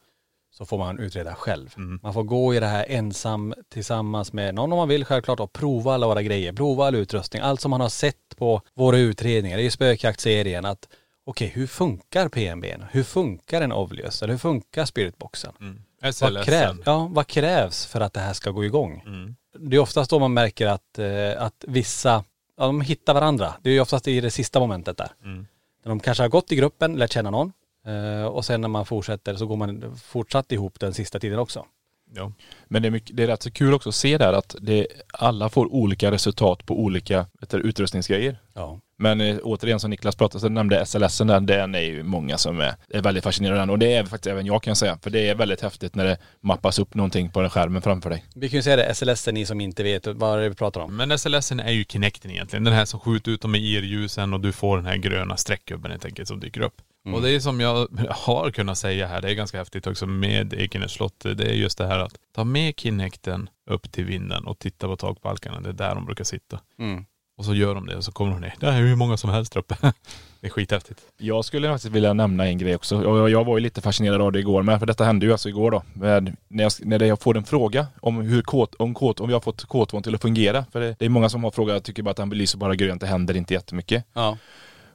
så får man utreda själv. Man får gå i det här ensam tillsammans med någon om man vill självklart och prova alla våra grejer, prova all utrustning, allt som man har sett på våra utredningar, det är ju spökjaktserien att okej, hur funkar PMBn? Hur funkar en Ovlius? Eller hur funkar spiritboxen? Vad, SLS. kräv, ja, vad krävs för att det här ska gå igång? Mm. Det är oftast då man märker att, eh, att vissa, ja, de hittar varandra. Det är ju oftast i det sista momentet där. Mm. När de kanske har gått i gruppen, lärt känna någon. Eh, Och sen när man fortsätter så går man fortsatt ihop den sista tiden också. Ja. Men det är, mycket, det är rätt så kul också att se där att det, alla får olika resultat på olika du, utrustningsgrejer. Ja. Men eh, återigen som Niklas pratade, så nämnde SLS där, den är ju många som är, är väldigt fascinerade av den. Och det är faktiskt även jag kan jag säga. För det är väldigt häftigt när det mappas upp någonting på den skärmen framför dig. Vi kan ju säga det, SLS är ni som inte vet vad är det vi pratar om. Men SLS är ju Kinecten egentligen. Den här som skjuter ut dem med IR-ljusen och du får den här gröna streckgubben helt enkelt som dyker upp. Och det är som jag har kunnat säga här, det är ganska häftigt också med Ekenäs slott. Det är just det här att ta med Kinecten upp till vinden och titta på takbalkarna. Det är där de brukar sitta. Mm. Och så gör de det och så kommer de ner. Det är hur många som helst där uppe. Det är skithäftigt. Jag skulle faktiskt vilja nämna en grej också. Och jag var ju lite fascinerad av det igår med. För detta hände ju alltså igår då. Med, när, jag, när jag får en fråga om hur kåt, om, kåt, om vi har fått K2 till att fungera. För det, det är många som har frågat, tycker bara att den belyser bara grönt, det händer inte jättemycket. Ja.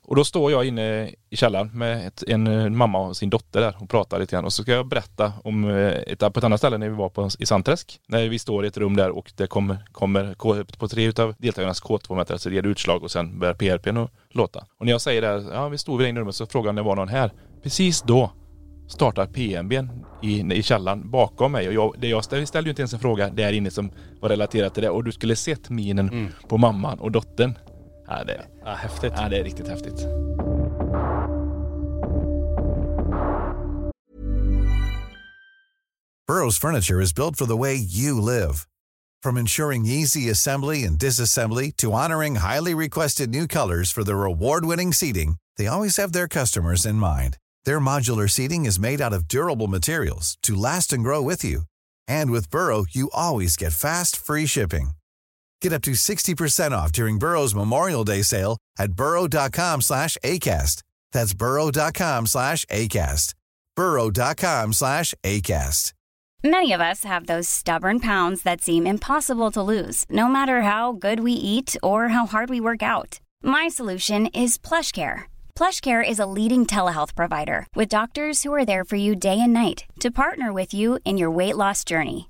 Och då står jag inne i källaren med ett, en eh, mamma och sin dotter där och pratar lite grann. Och så ska jag berätta om eh, ett, på ett annat ställe när vi var på, i Sandträsk. När vi står i ett rum där och det kommer, kommer på tre utav deltagarnas K2-mätare så ger det utslag och sen börjar PRPn att låta. Och när jag säger det, här, ja vi stod vid det inne rummet så frågade om det var någon här. Precis då startar PMBn i, i källaren bakom mig. Och jag, det jag ställde, ställde ju inte ens en fråga där inne som var relaterat till det. Och du skulle sett minen på mamman och dottern. Ja, det, er- ja, häftigt. ja, det är riktigt häftigt. Burrow's furniture is built for the way you live. From ensuring easy assembly and disassembly to honoring highly requested new colors for their award-winning seating, they always have their customers in mind. Their modular seating is made out of durable materials to last and grow with you. And with Burrow, you always get fast, free shipping. Get up to 60% off during Burrow's Memorial Day sale at burrow.com slash ACAST. That's burrow.com slash ACAST. burrow.com slash ACAST. Many of us have those stubborn pounds that seem impossible to lose, no matter how good we eat or how hard we work out. My solution is PlushCare. PlushCare is a leading telehealth provider with doctors who are there for you day and night to partner with you in your weight loss journey.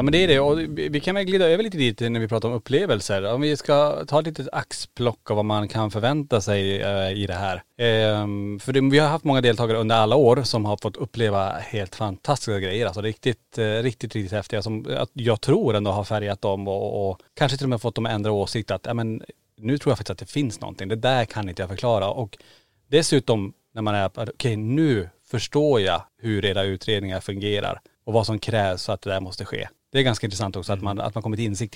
Ja men det är det och vi kan väl glida över lite dit när vi pratar om upplevelser. Om vi ska ta ett litet axplock av vad man kan förvänta sig eh, i det här. Ehm, för det, vi har haft många deltagare under alla år som har fått uppleva helt fantastiska grejer. Alltså riktigt, eh, riktigt, riktigt häftiga som eh, jag tror ändå har färgat dem och, och kanske till och med fått dem att ändra åsikt att, ja men nu tror jag faktiskt att det finns någonting. Det där kan inte jag förklara. Och dessutom när man är, okej nu förstår jag hur era utredningar fungerar och vad som krävs för att det där måste ske. Det är ganska intressant också att man, att man kommit till insikt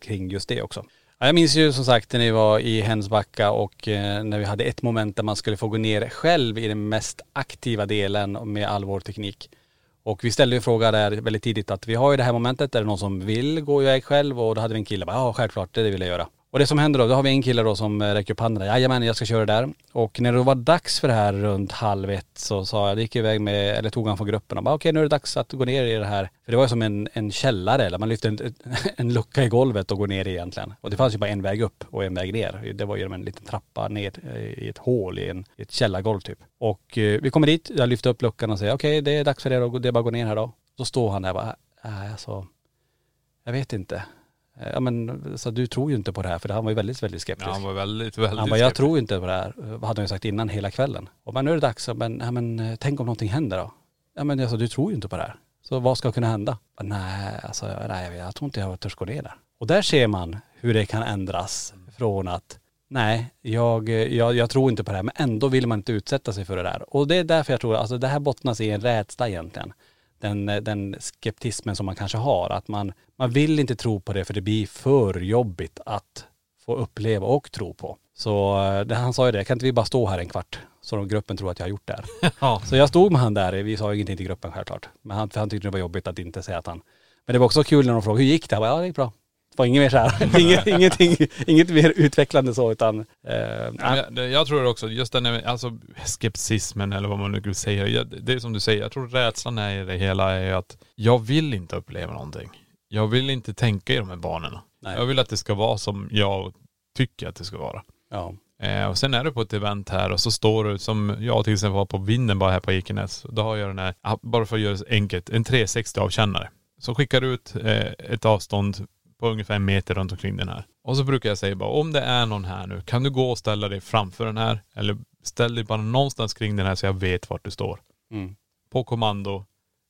kring- eh, just det också. Ja, jag minns ju som sagt när vi var i Hensbacka och eh, när vi hade ett moment där man skulle få gå ner själv i den mest aktiva delen med all vår teknik. Och vi ställde ju fråga där väldigt tidigt att vi har ju det här momentet, är det någon som vill gå iväg själv? Och då hade vi en kille, bara, ja självklart det vill jag göra. Och det som händer då, då har vi en kille då som eh, räcker upp handen, jajamän jag ska köra där. Och när det var dags för det här runt halv ett så sa jag, det gick iväg med, eller tog han från gruppen och bara okej nu är det dags att gå ner i det här. För det var ju som en, en källare eller man lyfte en, en lucka i golvet och går ner egentligen. Och det fanns ju bara en väg upp och en väg ner. Det var ju en liten trappa ner eh, i ett hål i, en, i ett källargolv typ. Och eh, vi kommer dit, jag lyfter upp luckan och säger okej det är dags för det det är bara att gå ner här då. Så står han där och bara, äh, alltså, jag vet inte. Ja men så du tror ju inte på det här för han var ju väldigt, väldigt skeptisk. Ja, han var väldigt, väldigt Han bara, jag skeptisk. tror inte på det här. Vad hade han ju sagt innan hela kvällen. Och men nu är det dags, men, ja, men tänk om någonting händer då? Ja men alltså, du tror ju inte på det här. Så vad ska kunna hända? Nej, alltså nej, jag tror inte jag törs gå ner där. Och där ser man hur det kan ändras från att nej, jag, jag, jag tror inte på det här men ändå vill man inte utsätta sig för det där. Och det är därför jag tror, alltså det här bottnas i en rädsla egentligen. Den, den skeptismen som man kanske har, att man, man vill inte tro på det för det blir för jobbigt att få uppleva och tro på. Så eh, det, han sa ju det, kan inte vi bara stå här en kvart? Så de gruppen tror att jag har gjort det här. Ja. Så jag stod med han där, vi sa ingenting till gruppen självklart. Men han, för han tyckte det var jobbigt att inte säga att han.. Men det var också kul när de frågade, hur gick det? Jag bara, ja det gick bra. Var inget mer så här, inget, ingenting, inget mer utvecklande så utan.. Eh, Ja, jag, jag tror också, just den här, alltså skepticismen eller vad man nu säga. Jag, det är som du säger, jag tror rädslan är i det hela är att jag vill inte uppleva någonting. Jag vill inte tänka i de här banorna. Nej. Jag vill att det ska vara som jag tycker att det ska vara. ja. Eh, och sen är du på ett event här och så står du som jag till exempel var på vinden bara här på Ekenäs. Då har jag den här, bara för att göra det enkelt, en 360 avkännare. Så skickar du ut eh, ett avstånd på ungefär en meter runt omkring den här. Och så brukar jag säga bara, om det är någon här nu, kan du gå och ställa dig framför den här? Eller ställ dig bara någonstans kring den här så jag vet vart du står. Mm. På kommando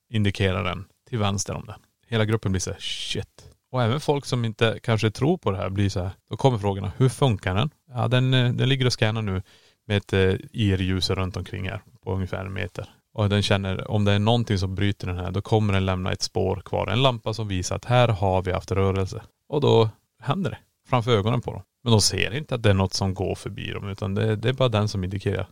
indikerar den till vänster om den. Hela gruppen blir så här, shit. Och även folk som inte kanske tror på det här blir så här, då kommer frågorna, hur funkar den? Ja den, eh, den ligger och scannar nu med ett eh, IR-ljus runt omkring här på ungefär en meter. Och den känner, om det är någonting som bryter den här, då kommer den lämna ett spår kvar. En lampa som visar att här har vi haft rörelse. Och då händer det framför ögonen på dem. Men de ser inte att det är något som går förbi dem utan det, det är bara den som indikerar.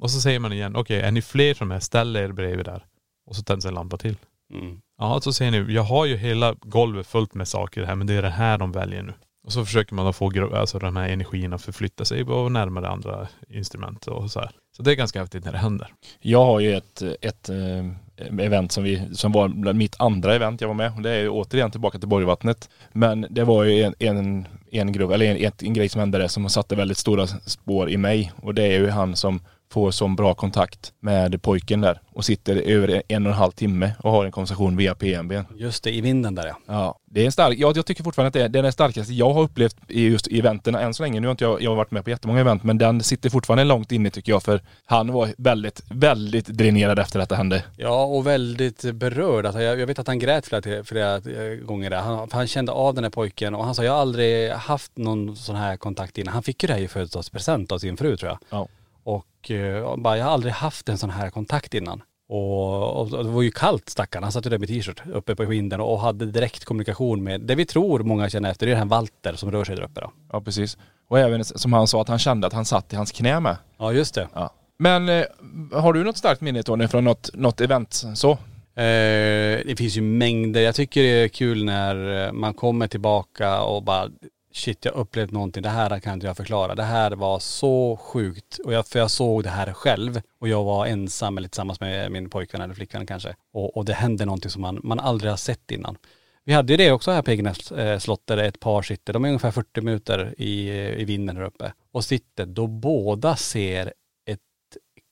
Och så säger man igen, okej är ni fler som är, ställ er bredvid där. Och så tänds en lampa till. Mm. Ja, så ser ni, jag har ju hela golvet fullt med saker här men det är det här de väljer nu. Och så försöker man då få alltså de här energierna att förflytta sig och närmare andra instrument och så här. Så det är ganska häftigt när det händer. Jag har ju ett, ett eh, event som, vi, som var mitt andra event jag var med. Och det är ju återigen tillbaka till Borgvattnet. Men det var ju en, en, en grupp, eller en, en grej som hände där som satte väldigt stora spår i mig. Och det är ju han som får sån bra kontakt med pojken där och sitter över en och en halv timme och har en konversation via PMB. Just det, i vinden där ja. Ja, det är en stark, ja, jag tycker fortfarande att det är, det är den starkaste jag har upplevt i just eventen än så länge. Nu har inte jag, jag har varit med på jättemånga event men den sitter fortfarande långt inne tycker jag för han var väldigt, väldigt dränerad efter att det hände. Ja och väldigt berörd. Alltså, jag, jag vet att han grät flera, flera eh, gånger där. Han, han kände av den här pojken och han sa jag har aldrig haft någon sån här kontakt innan. Han fick ju det här i födelsedagspresent av sin fru tror jag. Ja. Och eh, bara, jag har aldrig haft en sån här kontakt innan. Och, och det var ju kallt stackarn. Han satt ju där med t-shirt uppe på vinden och hade direkt kommunikation med, det vi tror många känner efter, det är den här Walter som rör sig där uppe då. Ja, precis. Och även som han sa att han kände att han satt i hans knä med. Ja just det. Ja. Men eh, har du något starkt minne Tony från något, något event så? Eh, det finns ju mängder. Jag tycker det är kul när eh, man kommer tillbaka och bara shit jag upplevt någonting, det här kan inte jag förklara. Det här var så sjukt. Och jag, för jag såg det här själv och jag var ensam eller tillsammans med min pojkvän eller flickvän kanske. Och, och det hände någonting som man, man aldrig har sett innan. Vi hade ju det också här på Egenäs eh, slott där ett par sitter, de är ungefär 40 minuter i, i vinden här uppe. Och sitter då båda ser ett,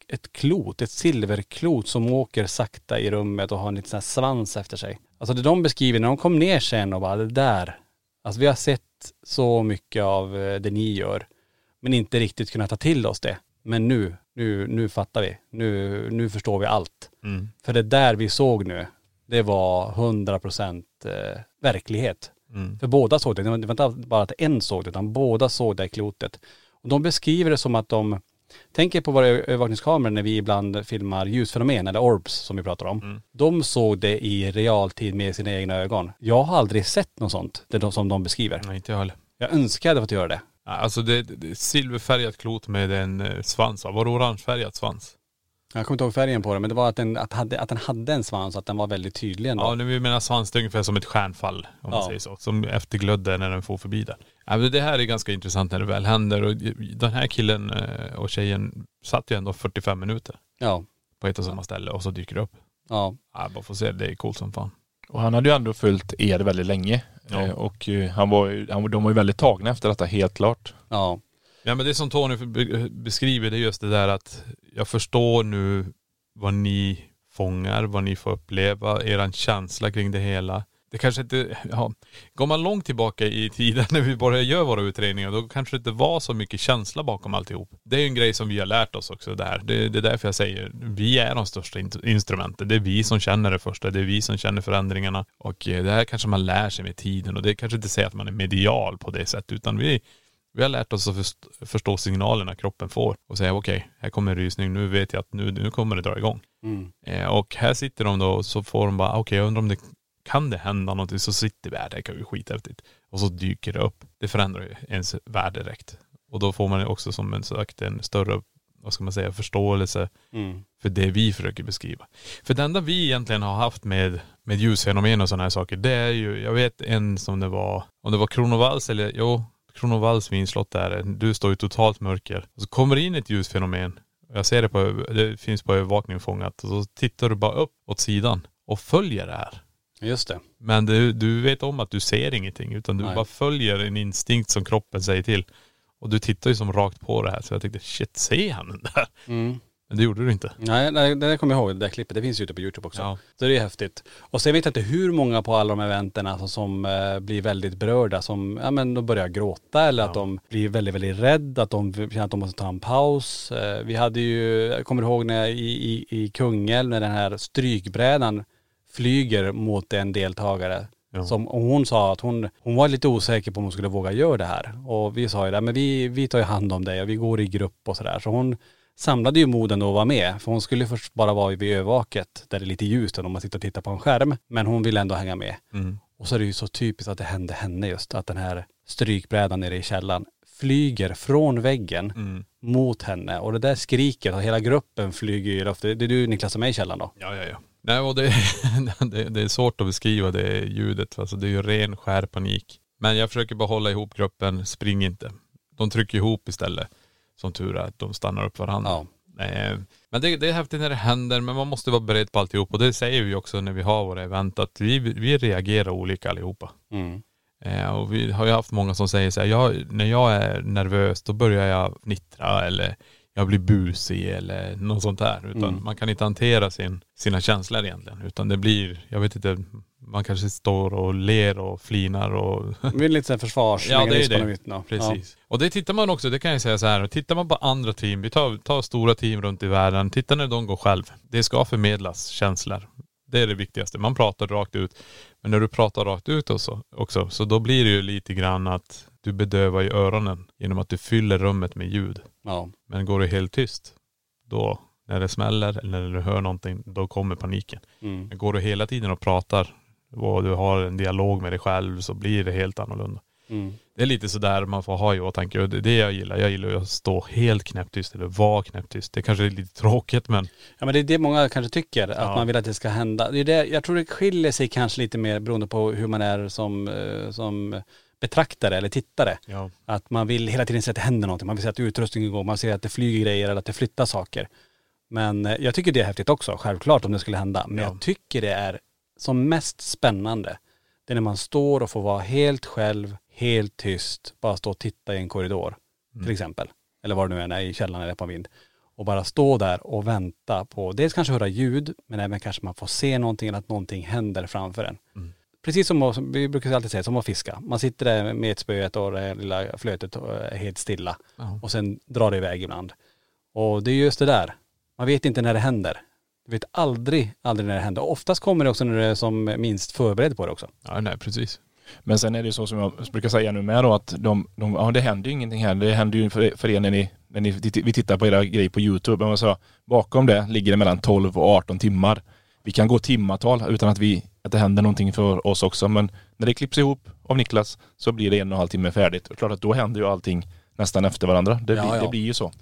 ett klot, ett silverklot som åker sakta i rummet och har en liten sån här svans efter sig. Alltså det de beskriver när de kom ner sen och bara det där. Alltså vi har sett så mycket av eh, det ni gör. Men inte riktigt kunnat ta till oss det. Men nu, nu, nu fattar vi. Nu, nu förstår vi allt. Mm. För det där vi såg nu, det var 100% eh, verklighet. Mm. För båda såg det. Det var inte bara att en såg det, utan båda såg det klotet. Och de beskriver det som att de, tänker på våra övervakningskameror när vi ibland filmar ljusfenomen eller orbs som vi pratar om. Mm. De såg det i realtid med sina egna ögon. Jag har aldrig sett något sånt, det som de beskriver. Nej, inte jag heller. Jag önskar jag hade fått göra det. Alltså det, det det är silverfärgat klot med en eh, svans va? Var det orangefärgad svans? Jag kommer inte ihåg färgen på den, men det var att den, att hade, att den hade en svans, att den var väldigt tydlig ändå. Ja, nu vi menar svans, det är ungefär som ett stjärnfall om man Ja. säger så. Som efterglödde när den får förbi där. Ja, men det här är ganska intressant när det väl händer och den här killen eh, och tjejen satt ju ändå 45 minuter Ja. på ett och samma ställe och så dyker det upp. Ja. Ja, bara får se, det är coolt som fan. Och han hade ju ändå följt er väldigt länge. Ja. Eh, och eh, han var, han, de var ju väldigt tagna efter detta, helt klart. Ja. Ja men det som Tony beskriver det är just det där att jag förstår nu vad ni fångar, vad ni får uppleva, eran känsla kring det hela. Det kanske inte, ja, går man långt tillbaka i tiden när vi började göra våra utredningar då kanske det inte var så mycket känsla bakom alltihop. Det är ju en grej som vi har lärt oss också där. Det, det är därför jag säger, vi är de största in- instrumenten. Det är vi som känner det första, det är vi som känner förändringarna. Och eh, det här kanske man lär sig med tiden och det kanske inte säger att man är medial på det sättet utan vi vi har lärt oss att först- förstå signalerna kroppen får och säga okej, här kommer en rysning, nu vet jag att nu, nu kommer det dra igång. Mm. Eh, och här sitter de då och så får de bara, okej jag undrar om det kan det hända någonting, så sitter vi här, det kan ju skithäftigt. Och så dyker det upp. Det förändrar ju ens värld direkt. Och då får man också som en sagt en större, vad ska man säga, förståelse Mm. för det vi försöker beskriva. För det enda vi egentligen har haft med, med ljusfenomen och sådana här saker, det är ju, jag vet en som det var, om det var Kronovalls eller, jo, Kronovalls vinslott där, du står i totalt mörker. Och så kommer det in ett ljusfenomen, jag ser det på, det finns på övervakning fångat, och så tittar du bara upp åt sidan och följer det här. Just det. Men du, du vet om att du ser ingenting, utan du Nej. bara följer en instinkt som kroppen säger till. Och du tittar ju som rakt på det här, så jag tänkte shit, ser han den där? Mm. Men det gjorde du inte. Nej, nej, det där kommer jag ihåg, det där klippet. Det finns ju ute på YouTube också. Ja. Så det är häftigt. Och sen vet jag inte hur många på alla de eventen alltså, som eh, blir väldigt berörda, som, ja men de börjar gråta eller att de blir väldigt, väldigt rädda, att de känner att de måste ta en paus. Eh, vi hade ju, jag kommer ihåg när i, i, i Kungälv när den här strykbrädan flyger mot en deltagare. Ja. Som, och hon sa att hon, hon var lite osäker på om hon skulle våga göra det här. Och vi sa ju det, men vi, vi tar ju hand om dig och vi går i grupp och sådär. Så hon samlade ju moden att vara med. För hon skulle först bara vara vid övervaket där det är lite ljust om man sitter och tittar på en skärm. Men hon ville ändå hänga med. Mm. Och så är det ju så typiskt att det hände henne just. Att den här strykbrädan nere i källaren flyger från väggen Mm. mot henne. Och det där skriket och hela gruppen flyger i luften. Det är du Niklas som är i källaren då? Ja, ja, ja. Nej, och det, det, det är svårt att beskriva det ljudet. Alltså det är ju ren skär panik. Men jag försöker bara hålla ihop gruppen, spring inte. De trycker ihop istället. Som tur är att de stannar upp varandra. Ja. Eh, Men det, det är häftigt när det händer, men man måste vara beredd på alltihop. Och det säger vi också när vi har våra event, att vi, vi reagerar olika allihopa. Mm. Eh, och vi har ju haft många som säger så här, jag, när jag är nervös då börjar jag fnittra eller jag jag blir busig eller något sånt där. Utan Mm. man kan inte hantera sin, sina känslor egentligen. Utan det blir, jag vet inte, man kanske står och ler och flinar och Det är lite så här försvarsmekanism Ja, det är det. då. Precis. Och det tittar man också, det kan jag säga så här, tittar man på andra team, vi tar, tar stora team runt i världen, titta när de går själv. Det ska förmedlas känslor. Det är det viktigaste. Man pratar rakt ut. Men när du pratar rakt ut också, också så då blir det ju lite grann att du bedövar ju öronen genom att du fyller rummet med ljud. Ja. Men går det helt tyst, då när det smäller eller när du hör någonting, då kommer paniken. Mm. Men går du hela tiden och pratar och du har en dialog med dig själv så blir det helt annorlunda. Mm. Det är lite sådär man får ha i åtanke och det är det jag gillar. Jag gillar att stå helt knäpptyst eller vara knäpptyst. Det kanske är lite tråkigt men Ja men det är det många kanske tycker, att Ja. man vill att det ska hända. Det är det, jag tror det skiljer sig kanske lite mer beroende på hur man är som, eh, som betraktare eller tittare. ja. Att man vill hela tiden se att det händer någonting. Man vill se att utrustningen går, man ser att det flyger grejer eller att det flyttar saker. Men eh, jag tycker det är häftigt också, självklart om det skulle hända. Men Ja. jag tycker det är som mest spännande, det är när man står och får vara helt själv, helt tyst, bara stå och titta i en korridor till exempel. Eller vad det nu än är, i källaren eller på en vind. Och bara stå där och vänta på, dels kanske höra ljud, men även kanske man får se någonting eller att någonting händer framför en. Precis som, vi brukar alltid säga, som att fiska. Man sitter där med ett spöet och det lilla flötet och är helt stilla. Ja. Och sen drar det iväg ibland. Och det är just det där. Man vet inte när det händer. Du vet aldrig, aldrig när det händer. Oftast kommer det också när du är som minst förberedd på det också. ja nej precis. Men sen är det så som jag brukar säga nu med då att de, de, ja det händer ju ingenting här. Det händer ju för, för er när ni, när ni, vi tittar på era grejer på YouTube. Men så, bakom det ligger det mellan 12 och 18 timmar. Vi kan gå timmatal utan att, vi, att det händer någonting för oss också. Men när det klipps ihop av Niklas så blir det en och en halv timme färdigt. Och klart att då händer ju allting nästan efter varandra. Det, Ja, blir, ja. det blir ju så.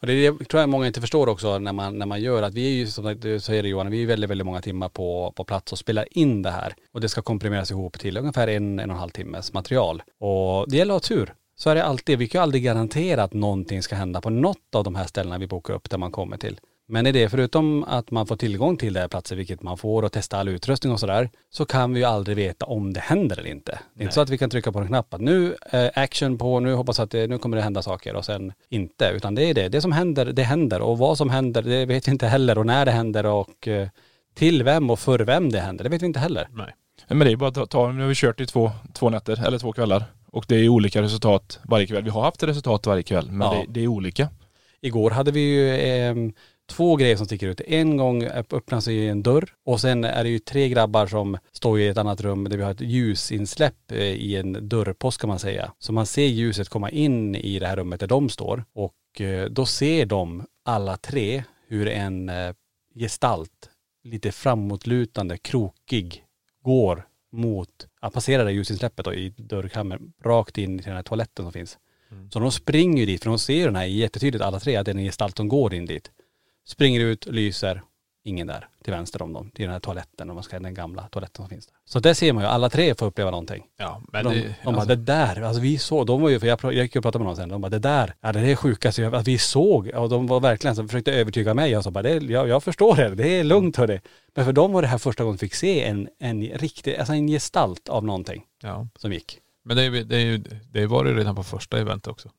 Och det, är det tror jag många inte förstår också när man, när man gör att vi är ju som du säger Johan, vi är väldigt, väldigt många timmar på, på plats och spelar in det här. Och det ska komprimeras ihop till ungefär en, en och en halv timmes material. Och det gäller att ha tur. Så är det alltid. Vi kan ju aldrig garantera att någonting ska hända på något av de här ställena vi bokar upp där man kommer till. Men i det, förutom att man får tillgång till det här platser, vilket man får och testa all utrustning och sådär, så kan vi ju aldrig veta om det händer eller inte. Det är inte så att vi kan trycka på en knapp att nu eh, action på, nu hoppas att det, nu kommer det hända saker och sen inte. Utan det är det, det som händer, det händer och vad som händer, det vet vi inte heller och när det händer och eh, till vem och för vem det händer, det vet vi inte heller. Nej. Men det är bara att ta, nu har vi kört i två, två nätter eller två kvällar. Och det är olika resultat varje kväll. Vi har haft resultat varje kväll men Ja. det, det är olika. Igår hade vi ju ehm, två grejer som sticker ut. En gång öppnas sig en dörr och sen är det ju tre grabbar som står i ett annat rum där vi har ett ljusinsläpp eh, i en dörrpost kan man säga. Så man ser ljuset komma in i det här rummet där de står och eh, då ser de alla tre hur en eh, gestalt, lite framåtlutande, krokig, går mot, att passera det ljusinsläppet då i dörrkammaren, rakt in till den här toaletten som finns. Så de springer ju dit, för de ser ju den här jättetydligt alla tre, att det är en gestalt som går in dit. Springer ut, lyser, ingen där till vänster om dem, till den här toaletten, om man ska den gamla toaletten som finns där. Så där ser man ju, alla tre får uppleva någonting. Ja men de, det, de bara, alltså, det där, alltså vi såg, de var ju, för jag, jag gick och pratade med någon sen, de bara, det där, ja det är sjukaste jag, att vi såg, och de var verkligen så försökte övertyga mig, jag sa bara, det, jag, jag förstår det, det är lugnt hörni. Men för dem var det här första gången de fick se en, en riktig, alltså en gestalt av någonting ja. som gick. Men det, är, det, är det var det redan på första eventet också.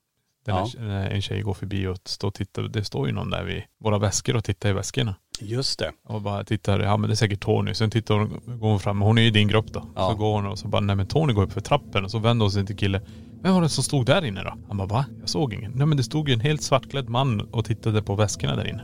Ja. när en tjej går förbi och står och tittar, det står ju någon där vid våra väskor och tittar i väskorna. Just det. Och bara tittar, ja men det är säkert Tony. Sen tittar hon, går hon fram, hon är ju i din grupp då. Ja. Så går hon och så bara, nej men Tony går upp för trappen och så vänder hon sig till killen. Vem var det som stod där inne då? Han bara, va? Jag såg ingen. Nej men det stod ju en helt svartklädd man och tittade på väskorna där inne.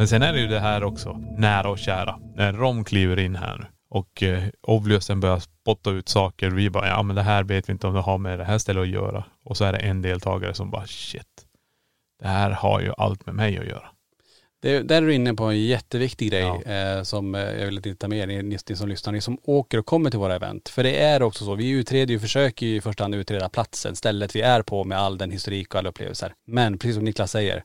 Men sen är det ju det här också, nära och kära. När Rom kliver in här nu och eh, Obviously börjar spotta ut saker. Vi bara, ja men det här vet vi inte om det har med det här stället att göra. Och så är det en deltagare som bara, shit. Det här har ju allt med mig att göra. Det, där är du inne på en jätteviktig grej eh, som eh, jag vill tar med er, ni, ni som lyssnar, ni som åker och kommer till våra event. För det är också så, vi utreder ju, försöker ju i första hand utreda platsen, stället vi är på med all den historik och alla upplevelser. Men precis som Niklas säger,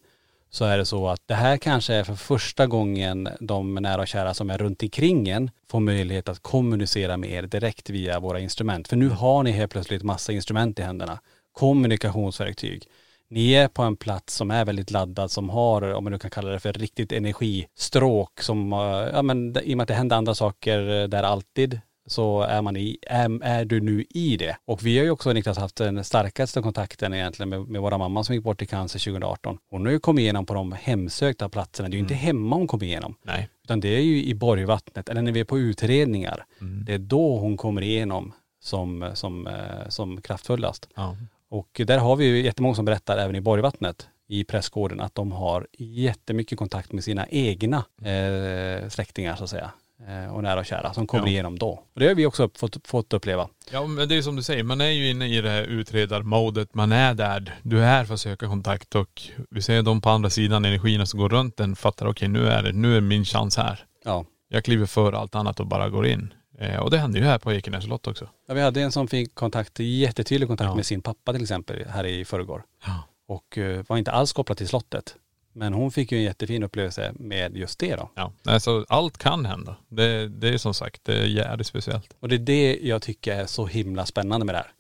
så är det så att det här kanske är för första gången de nära och kära som är runt omkring en får möjlighet att kommunicera med er direkt via våra instrument. För nu har ni helt plötsligt massa instrument i händerna. Kommunikationsverktyg. Ni är på en plats som är väldigt laddad, som har, om man nu kan kalla det för riktigt energistråk som, ja men i och med att det händer andra saker där alltid, så är man i, är, är du nu i det. Och vi har ju också Niklas haft den starkaste kontakten egentligen med, med våra mamma som gick bort i cancer 2018. Hon har ju kommit igenom på de hemsökta platserna. Det är ju inte hemma hon kommer igenom. Nej. Utan det är ju i Borgvattnet, eller när vi är på utredningar. Det är då hon kommer igenom som, som, eh, som kraftfullast. Ja. Och där har vi ju jättemånga som berättar även i Borgvattnet i pressgården att de har jättemycket kontakt med sina egna eh, släktingar så att säga. Eh, och nära och kära som kommer Ja. igenom då. Och det har vi också fått, fått uppleva. Ja men det är som du säger, man är ju inne i det här utredarmodet. Man är där. Du är här för att söka kontakt och vi ser de på andra sidan energierna som går runt den fattar okej nu är det, nu är min chans här. Ja. Jag kliver för allt annat och bara går in. Eh, och det hände ju här på Ekenäs slott också. ja vi hade en som fick kontakt, jättetydlig kontakt Ja. med sin pappa till exempel här i förrgår. Ja. Och eh, var inte alls kopplad till slottet. Men hon fick ju en jättefin upplevelse med just det då. Ja, alltså allt kan hända. Det, det är som sagt, det är jävligt speciellt. Och det är det jag tycker är så himla spännande med det här.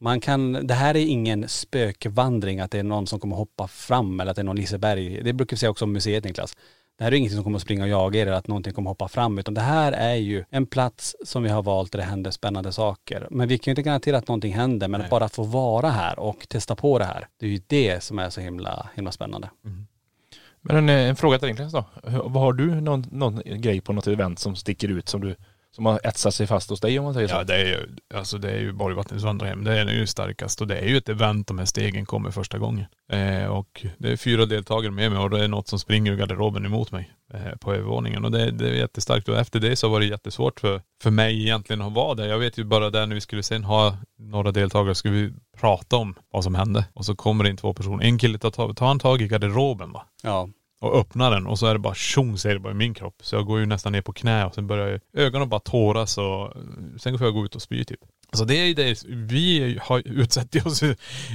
Man kan, det här är ingen spökvandring att det är någon som kommer hoppa fram eller att det är någon Liseberg. Det brukar vi säga också om museet Niklas. Det här är ingenting som kommer att springa och jaga er eller att någonting kommer hoppa fram utan det här är ju en plats som vi har valt där det händer spännande saker. Men vi kan ju inte garantera att någonting händer men Nej. bara att få vara här och testa på det här. Det är ju det som är så himla, himla spännande. Men en, en fråga till Niklas då. Hur- Vad har du någon, någon grej på något event som sticker ut som du som har etsat sig fast hos dig om man säger så? Ja det är ju, alltså det är ju Borgvattnets vandrarhem. Det är ju starkast och det är ju ett event de här stegen kommer första gången. Eh, och det är fyra deltagare med mig och det är något som springer ur garderoben emot mig eh, på övervåningen. Och det, det är jättestarkt. Och efter det så var det jättesvårt för, för mig egentligen att vara där. Jag vet ju bara där när vi skulle sen ha några deltagare skulle vi prata om vad som hände. Och så kommer det in två personer. En kille tar, tar, han tag i garderoben va? Ja. Och öppnar den och så är det bara tjong säger det bara i min kropp. Så jag går ju nästan ner på knä och sen börjar ögonen bara tåras och sen får jag gå ut och spy typ. Alltså det är ju det, vi har utsatt oss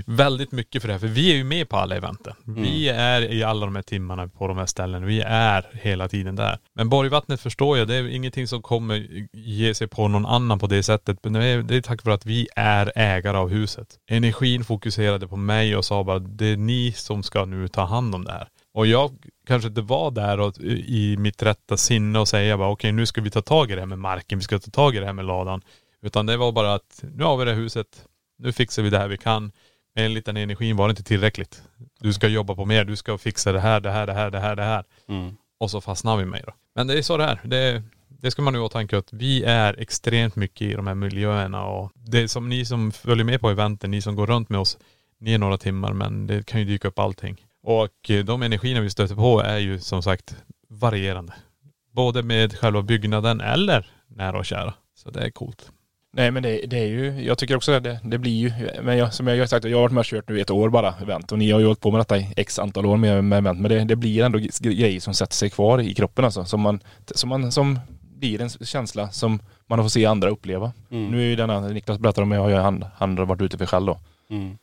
väldigt mycket för det här för vi är ju med på alla eventen. Vi är i alla de här timmarna på de här ställena. Vi är hela tiden där. Men Borgvattnet förstår jag, det är ingenting som kommer ge sig på någon annan på det sättet. Men det är, det är tack vare att vi är ägare av huset. Energin fokuserade på mig och sa bara det är ni som ska nu ta hand om det här. Och jag kanske inte var där och, i mitt rätta sinne och säga bara okej nu ska vi ta tag i det här med marken, vi ska ta tag i det här med ladan. Utan det var bara att nu har vi det huset, nu fixar vi det här vi kan. Men enligt den energin var det inte tillräckligt. Du ska jobba på mer, du ska fixa det här, det här, det här, det här, det här. Mm. Och så fastnar vi med då. Men det är så det är. Det, det ska man nu ha i åtanke att vi är extremt mycket i de här miljöerna och det som ni som följer med på eventen, ni som går runt med oss, ni är några timmar men det kan ju dyka upp allting. Och eh, de energierna vi stöter på är ju som sagt varierande. Både med själva byggnaden eller nära och kära. Så det är coolt. Nej men det, det är ju, jag tycker också det, det blir ju, men jag, som jag har sagt, jag har varit med och kört nu i ett år bara event och ni har ju hållit på med detta i x antal år med, med event men det, det blir ändå grejer som sätter sig kvar i kroppen alltså. Som man, som man som blir en känsla som man får se andra uppleva. Mm. Nu är ju denna, Niklas berättar om, jag har ju han, han har varit ute för själv då. Mm.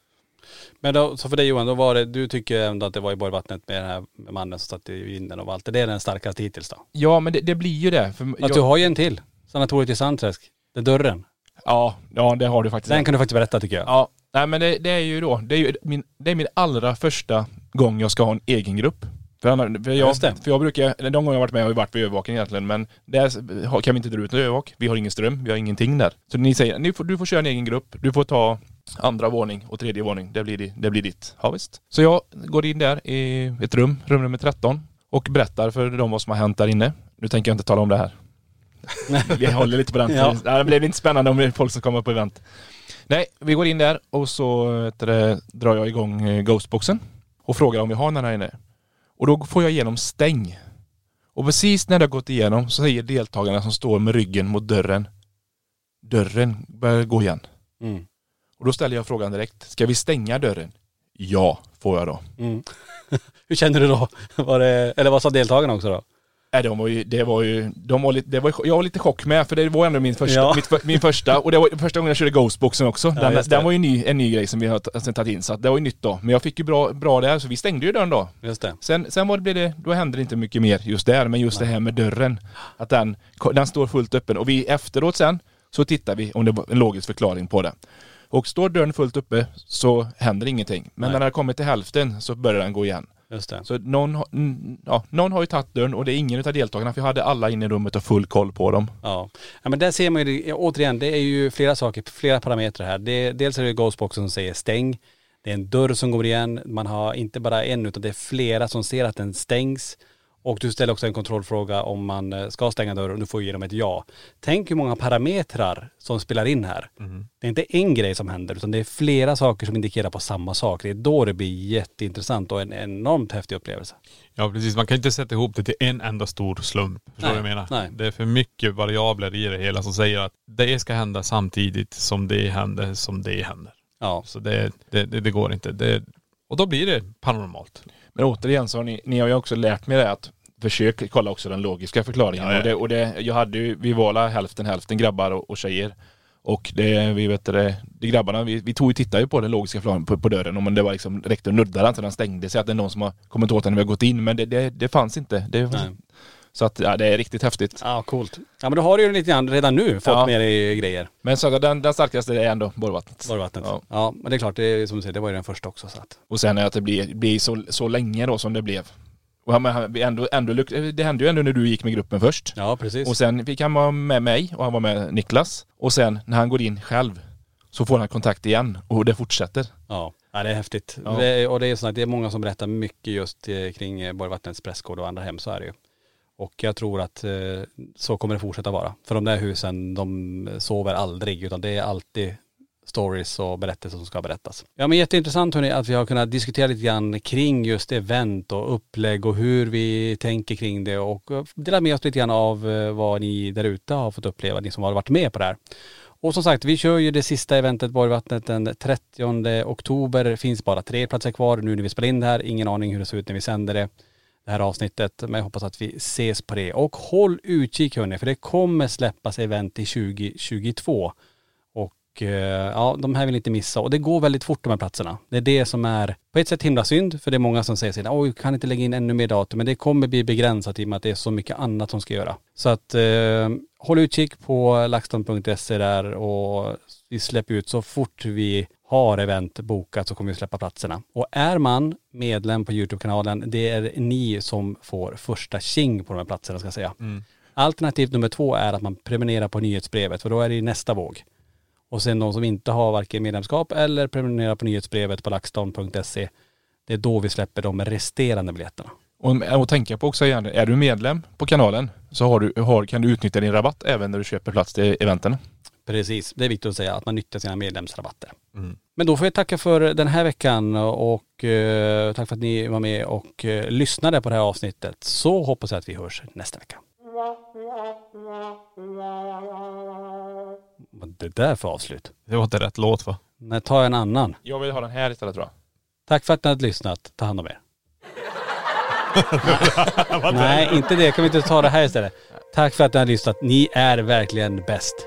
Men då, så för dig Johan, då var det, du tycker ändå att det var i Borgvattnet med den här mannen som satt i vinden och Walter. Det är den starkaste hittills då? Ja men det, det blir ju det. För Att jag, du har ju en till. Sanatoriet i Sandträsk. Den dörren. ja, ja det har du faktiskt. Den kan du faktiskt berätta tycker jag. Ja, nej men det, det är ju då, det är ju min, det är min allra första gång jag ska ha en egen grupp. För, för, jag, för jag brukar, de gånger jag har varit med har jag varit vid övervakning egentligen men där kan vi inte dra ut någon övervak. Vi har ingen ström, vi har ingenting där. Så ni säger, ni får, du får köra en egen grupp, du får ta andra våning och tredje våning, det blir, det blir ditt. Ja visst. Så jag går in där i ett rum, rum nummer 13 och berättar för dem vad som har hänt där inne. Nu tänker jag inte tala om det här. Vi håller lite på den. Ja. Det blir inte spännande om det är folk som kommer på event. Nej, vi går in där och så det, drar jag igång eh, Ghostboxen och frågar om vi har den här inne. Och då får jag igenom stäng. Och precis när det har gått igenom så säger deltagarna som står med ryggen mot dörren Dörren börjar gå igen. Mm. Och då ställer jag frågan direkt. Ska vi stänga dörren? Ja, får jag då. Mm. Hur känner du då? Var det, eller vad sa deltagarna också då? Nej, de var ju, det var ju, de var lite, det var, jag var lite chock med för det var ändå min första, Ja. mitt, min första och det var första gången jag körde Ghostboxen också. Ja, Den, den var ju ny, en ny grej som vi har tagit in så det var ju nytt då. Men jag fick ju bra, bra där så vi stängde ju dörren då. Just det. Sen, sen var det, blev det, då hände det inte mycket mer just där, men just det här med dörren. Att den, den står fullt öppen och vi efteråt sen så tittar vi om det var en logisk förklaring på det. Och står dörren fullt uppe så händer ingenting. Men Nej. när den har kommit till hälften så börjar den gå igen. Just det. Så någon, har- mm, ja, någon har ju tagit dörren och det är ingen av deltagarna för jag hade alla inne i rummet och full koll på dem. Ja. ja men där ser man ju, det- återigen, det är ju flera saker, flera parametrar här. Det, dels är det Ghostboxen som säger stäng. Det är en dörr som går igen. Man har inte bara en utan det är flera som ser att den stängs. Och du ställer också en kontrollfråga om man eh, ska stänga dörren och du får ge dem ett ja. Tänk hur många parametrar som spelar in här. Det är inte en grej som händer utan det är flera saker som indikerar på samma sak. Det är då det blir jätteintressant och en enormt häftig upplevelse. Ja precis, man kan inte sätta ihop det till en enda stor slump. Förstår du vad jag menar? nej. Det är för mycket variabler i det hela som säger att det ska hända samtidigt som det händer som det händer. Ja. Så det, det, det, det går inte. Och då blir det paranormalt. Men återigen så har ni, ni har ju också lärt mig det att försök kolla också den logiska förklaringen. Ja, ja. Och, det, och det, jag hade ju, vi var hälften hälften grabbar och, och tjejer. Och det, vi vet det, de grabbarna, vi, vi tog ju tittade ju på den logiska förklaringen på, på dörren om det var liksom räckte att nudda den så den stängde sig. Att det är någon som har kommit åt den när vi har gått in. Men det, det, det fanns inte. Det, Nej. Så att ja, det är riktigt häftigt. Ja, coolt. Ja men då har du ju lite grann redan nu fått Ja. med dig grejer. Men så den, den starkaste är ändå Borgvattnet. Borgvattnet. Ja. Ja. men det är klart, det är som du säger, det var ju den första också så att. Och sen är att det blir, blir så, så länge då som det blev. Och han, han- vi ändå, ändå, lyck- det hände ju ändå när du gick med gruppen först. Ja precis. Och sen fick han vara med mig och han var med Niklas. Och sen när han går in själv så får han kontakt igen och det fortsätter. Ja, ja det är häftigt. Ja. Det, är- och det är så att det är många som berättar mycket just eh, kring eh, Borgvattnets pressgård och andra hem, så är det ju. Och jag tror att eh, så kommer det fortsätta vara. För de där husen, de sover aldrig, utan det är alltid stories och berättelser som ska berättas. Ja men jätteintressant hörni att vi har kunnat diskutera lite grann kring just event och upplägg och hur vi tänker kring det och eh, dela med oss lite grann av eh, vad ni där ute har fått uppleva, ni som har varit med på det här. Och som sagt, vi kör ju det sista eventet Borgvattnet den 30 oktober. Det finns bara tre platser kvar nu när vi spelar in det här. Ingen aning hur det ser ut när vi sänder det, det här avsnittet. Men jag hoppas att vi ses på det. Och håll utkik hörni, för det kommer släppas event i 2022. Och eh, ja, de här vill inte missa. Och det går väldigt fort de här platserna. Det är det som är på ett sätt himla synd, för det är många som säger såhär, oj, kan inte lägga in ännu mer datum. Men det kommer bli begränsat i och med att det är så mycket annat som ska göra. Så att eh, håll utkik på laxton.se där och vi släpper ut så fort vi har event bokat så kommer vi släppa platserna. Och är man medlem på Youtube-kanalen, det är ni som får första tjing på de här platserna ska jag säga. Alternativ nummer två är att man prenumererar på nyhetsbrevet, för då är det nästa våg. Och sen de som inte har varken medlemskap eller prenumererar på nyhetsbrevet på laxton.se, det är då vi släpper de resterande biljetterna. Och, och tänka på också igen, är du medlem på kanalen så har du, har, kan du utnyttja din rabatt även när du köper plats till eventen. Precis, det är viktigt att säga att man nyttjar sina medlemsrabatter. Men då får jag tacka för den här veckan och eh, tack för att ni var med och eh, lyssnade på det här avsnittet. Så hoppas jag att vi hörs nästa vecka. Vad det där för avslut? Det var inte rätt låt va? Nej, ta en annan. Jag vill ha den här istället tror jag. Tack för att ni har lyssnat. Ta hand om er. Nej, inte det. Kan vi inte ta det här istället? Tack för att ni har lyssnat. Ni är verkligen bäst.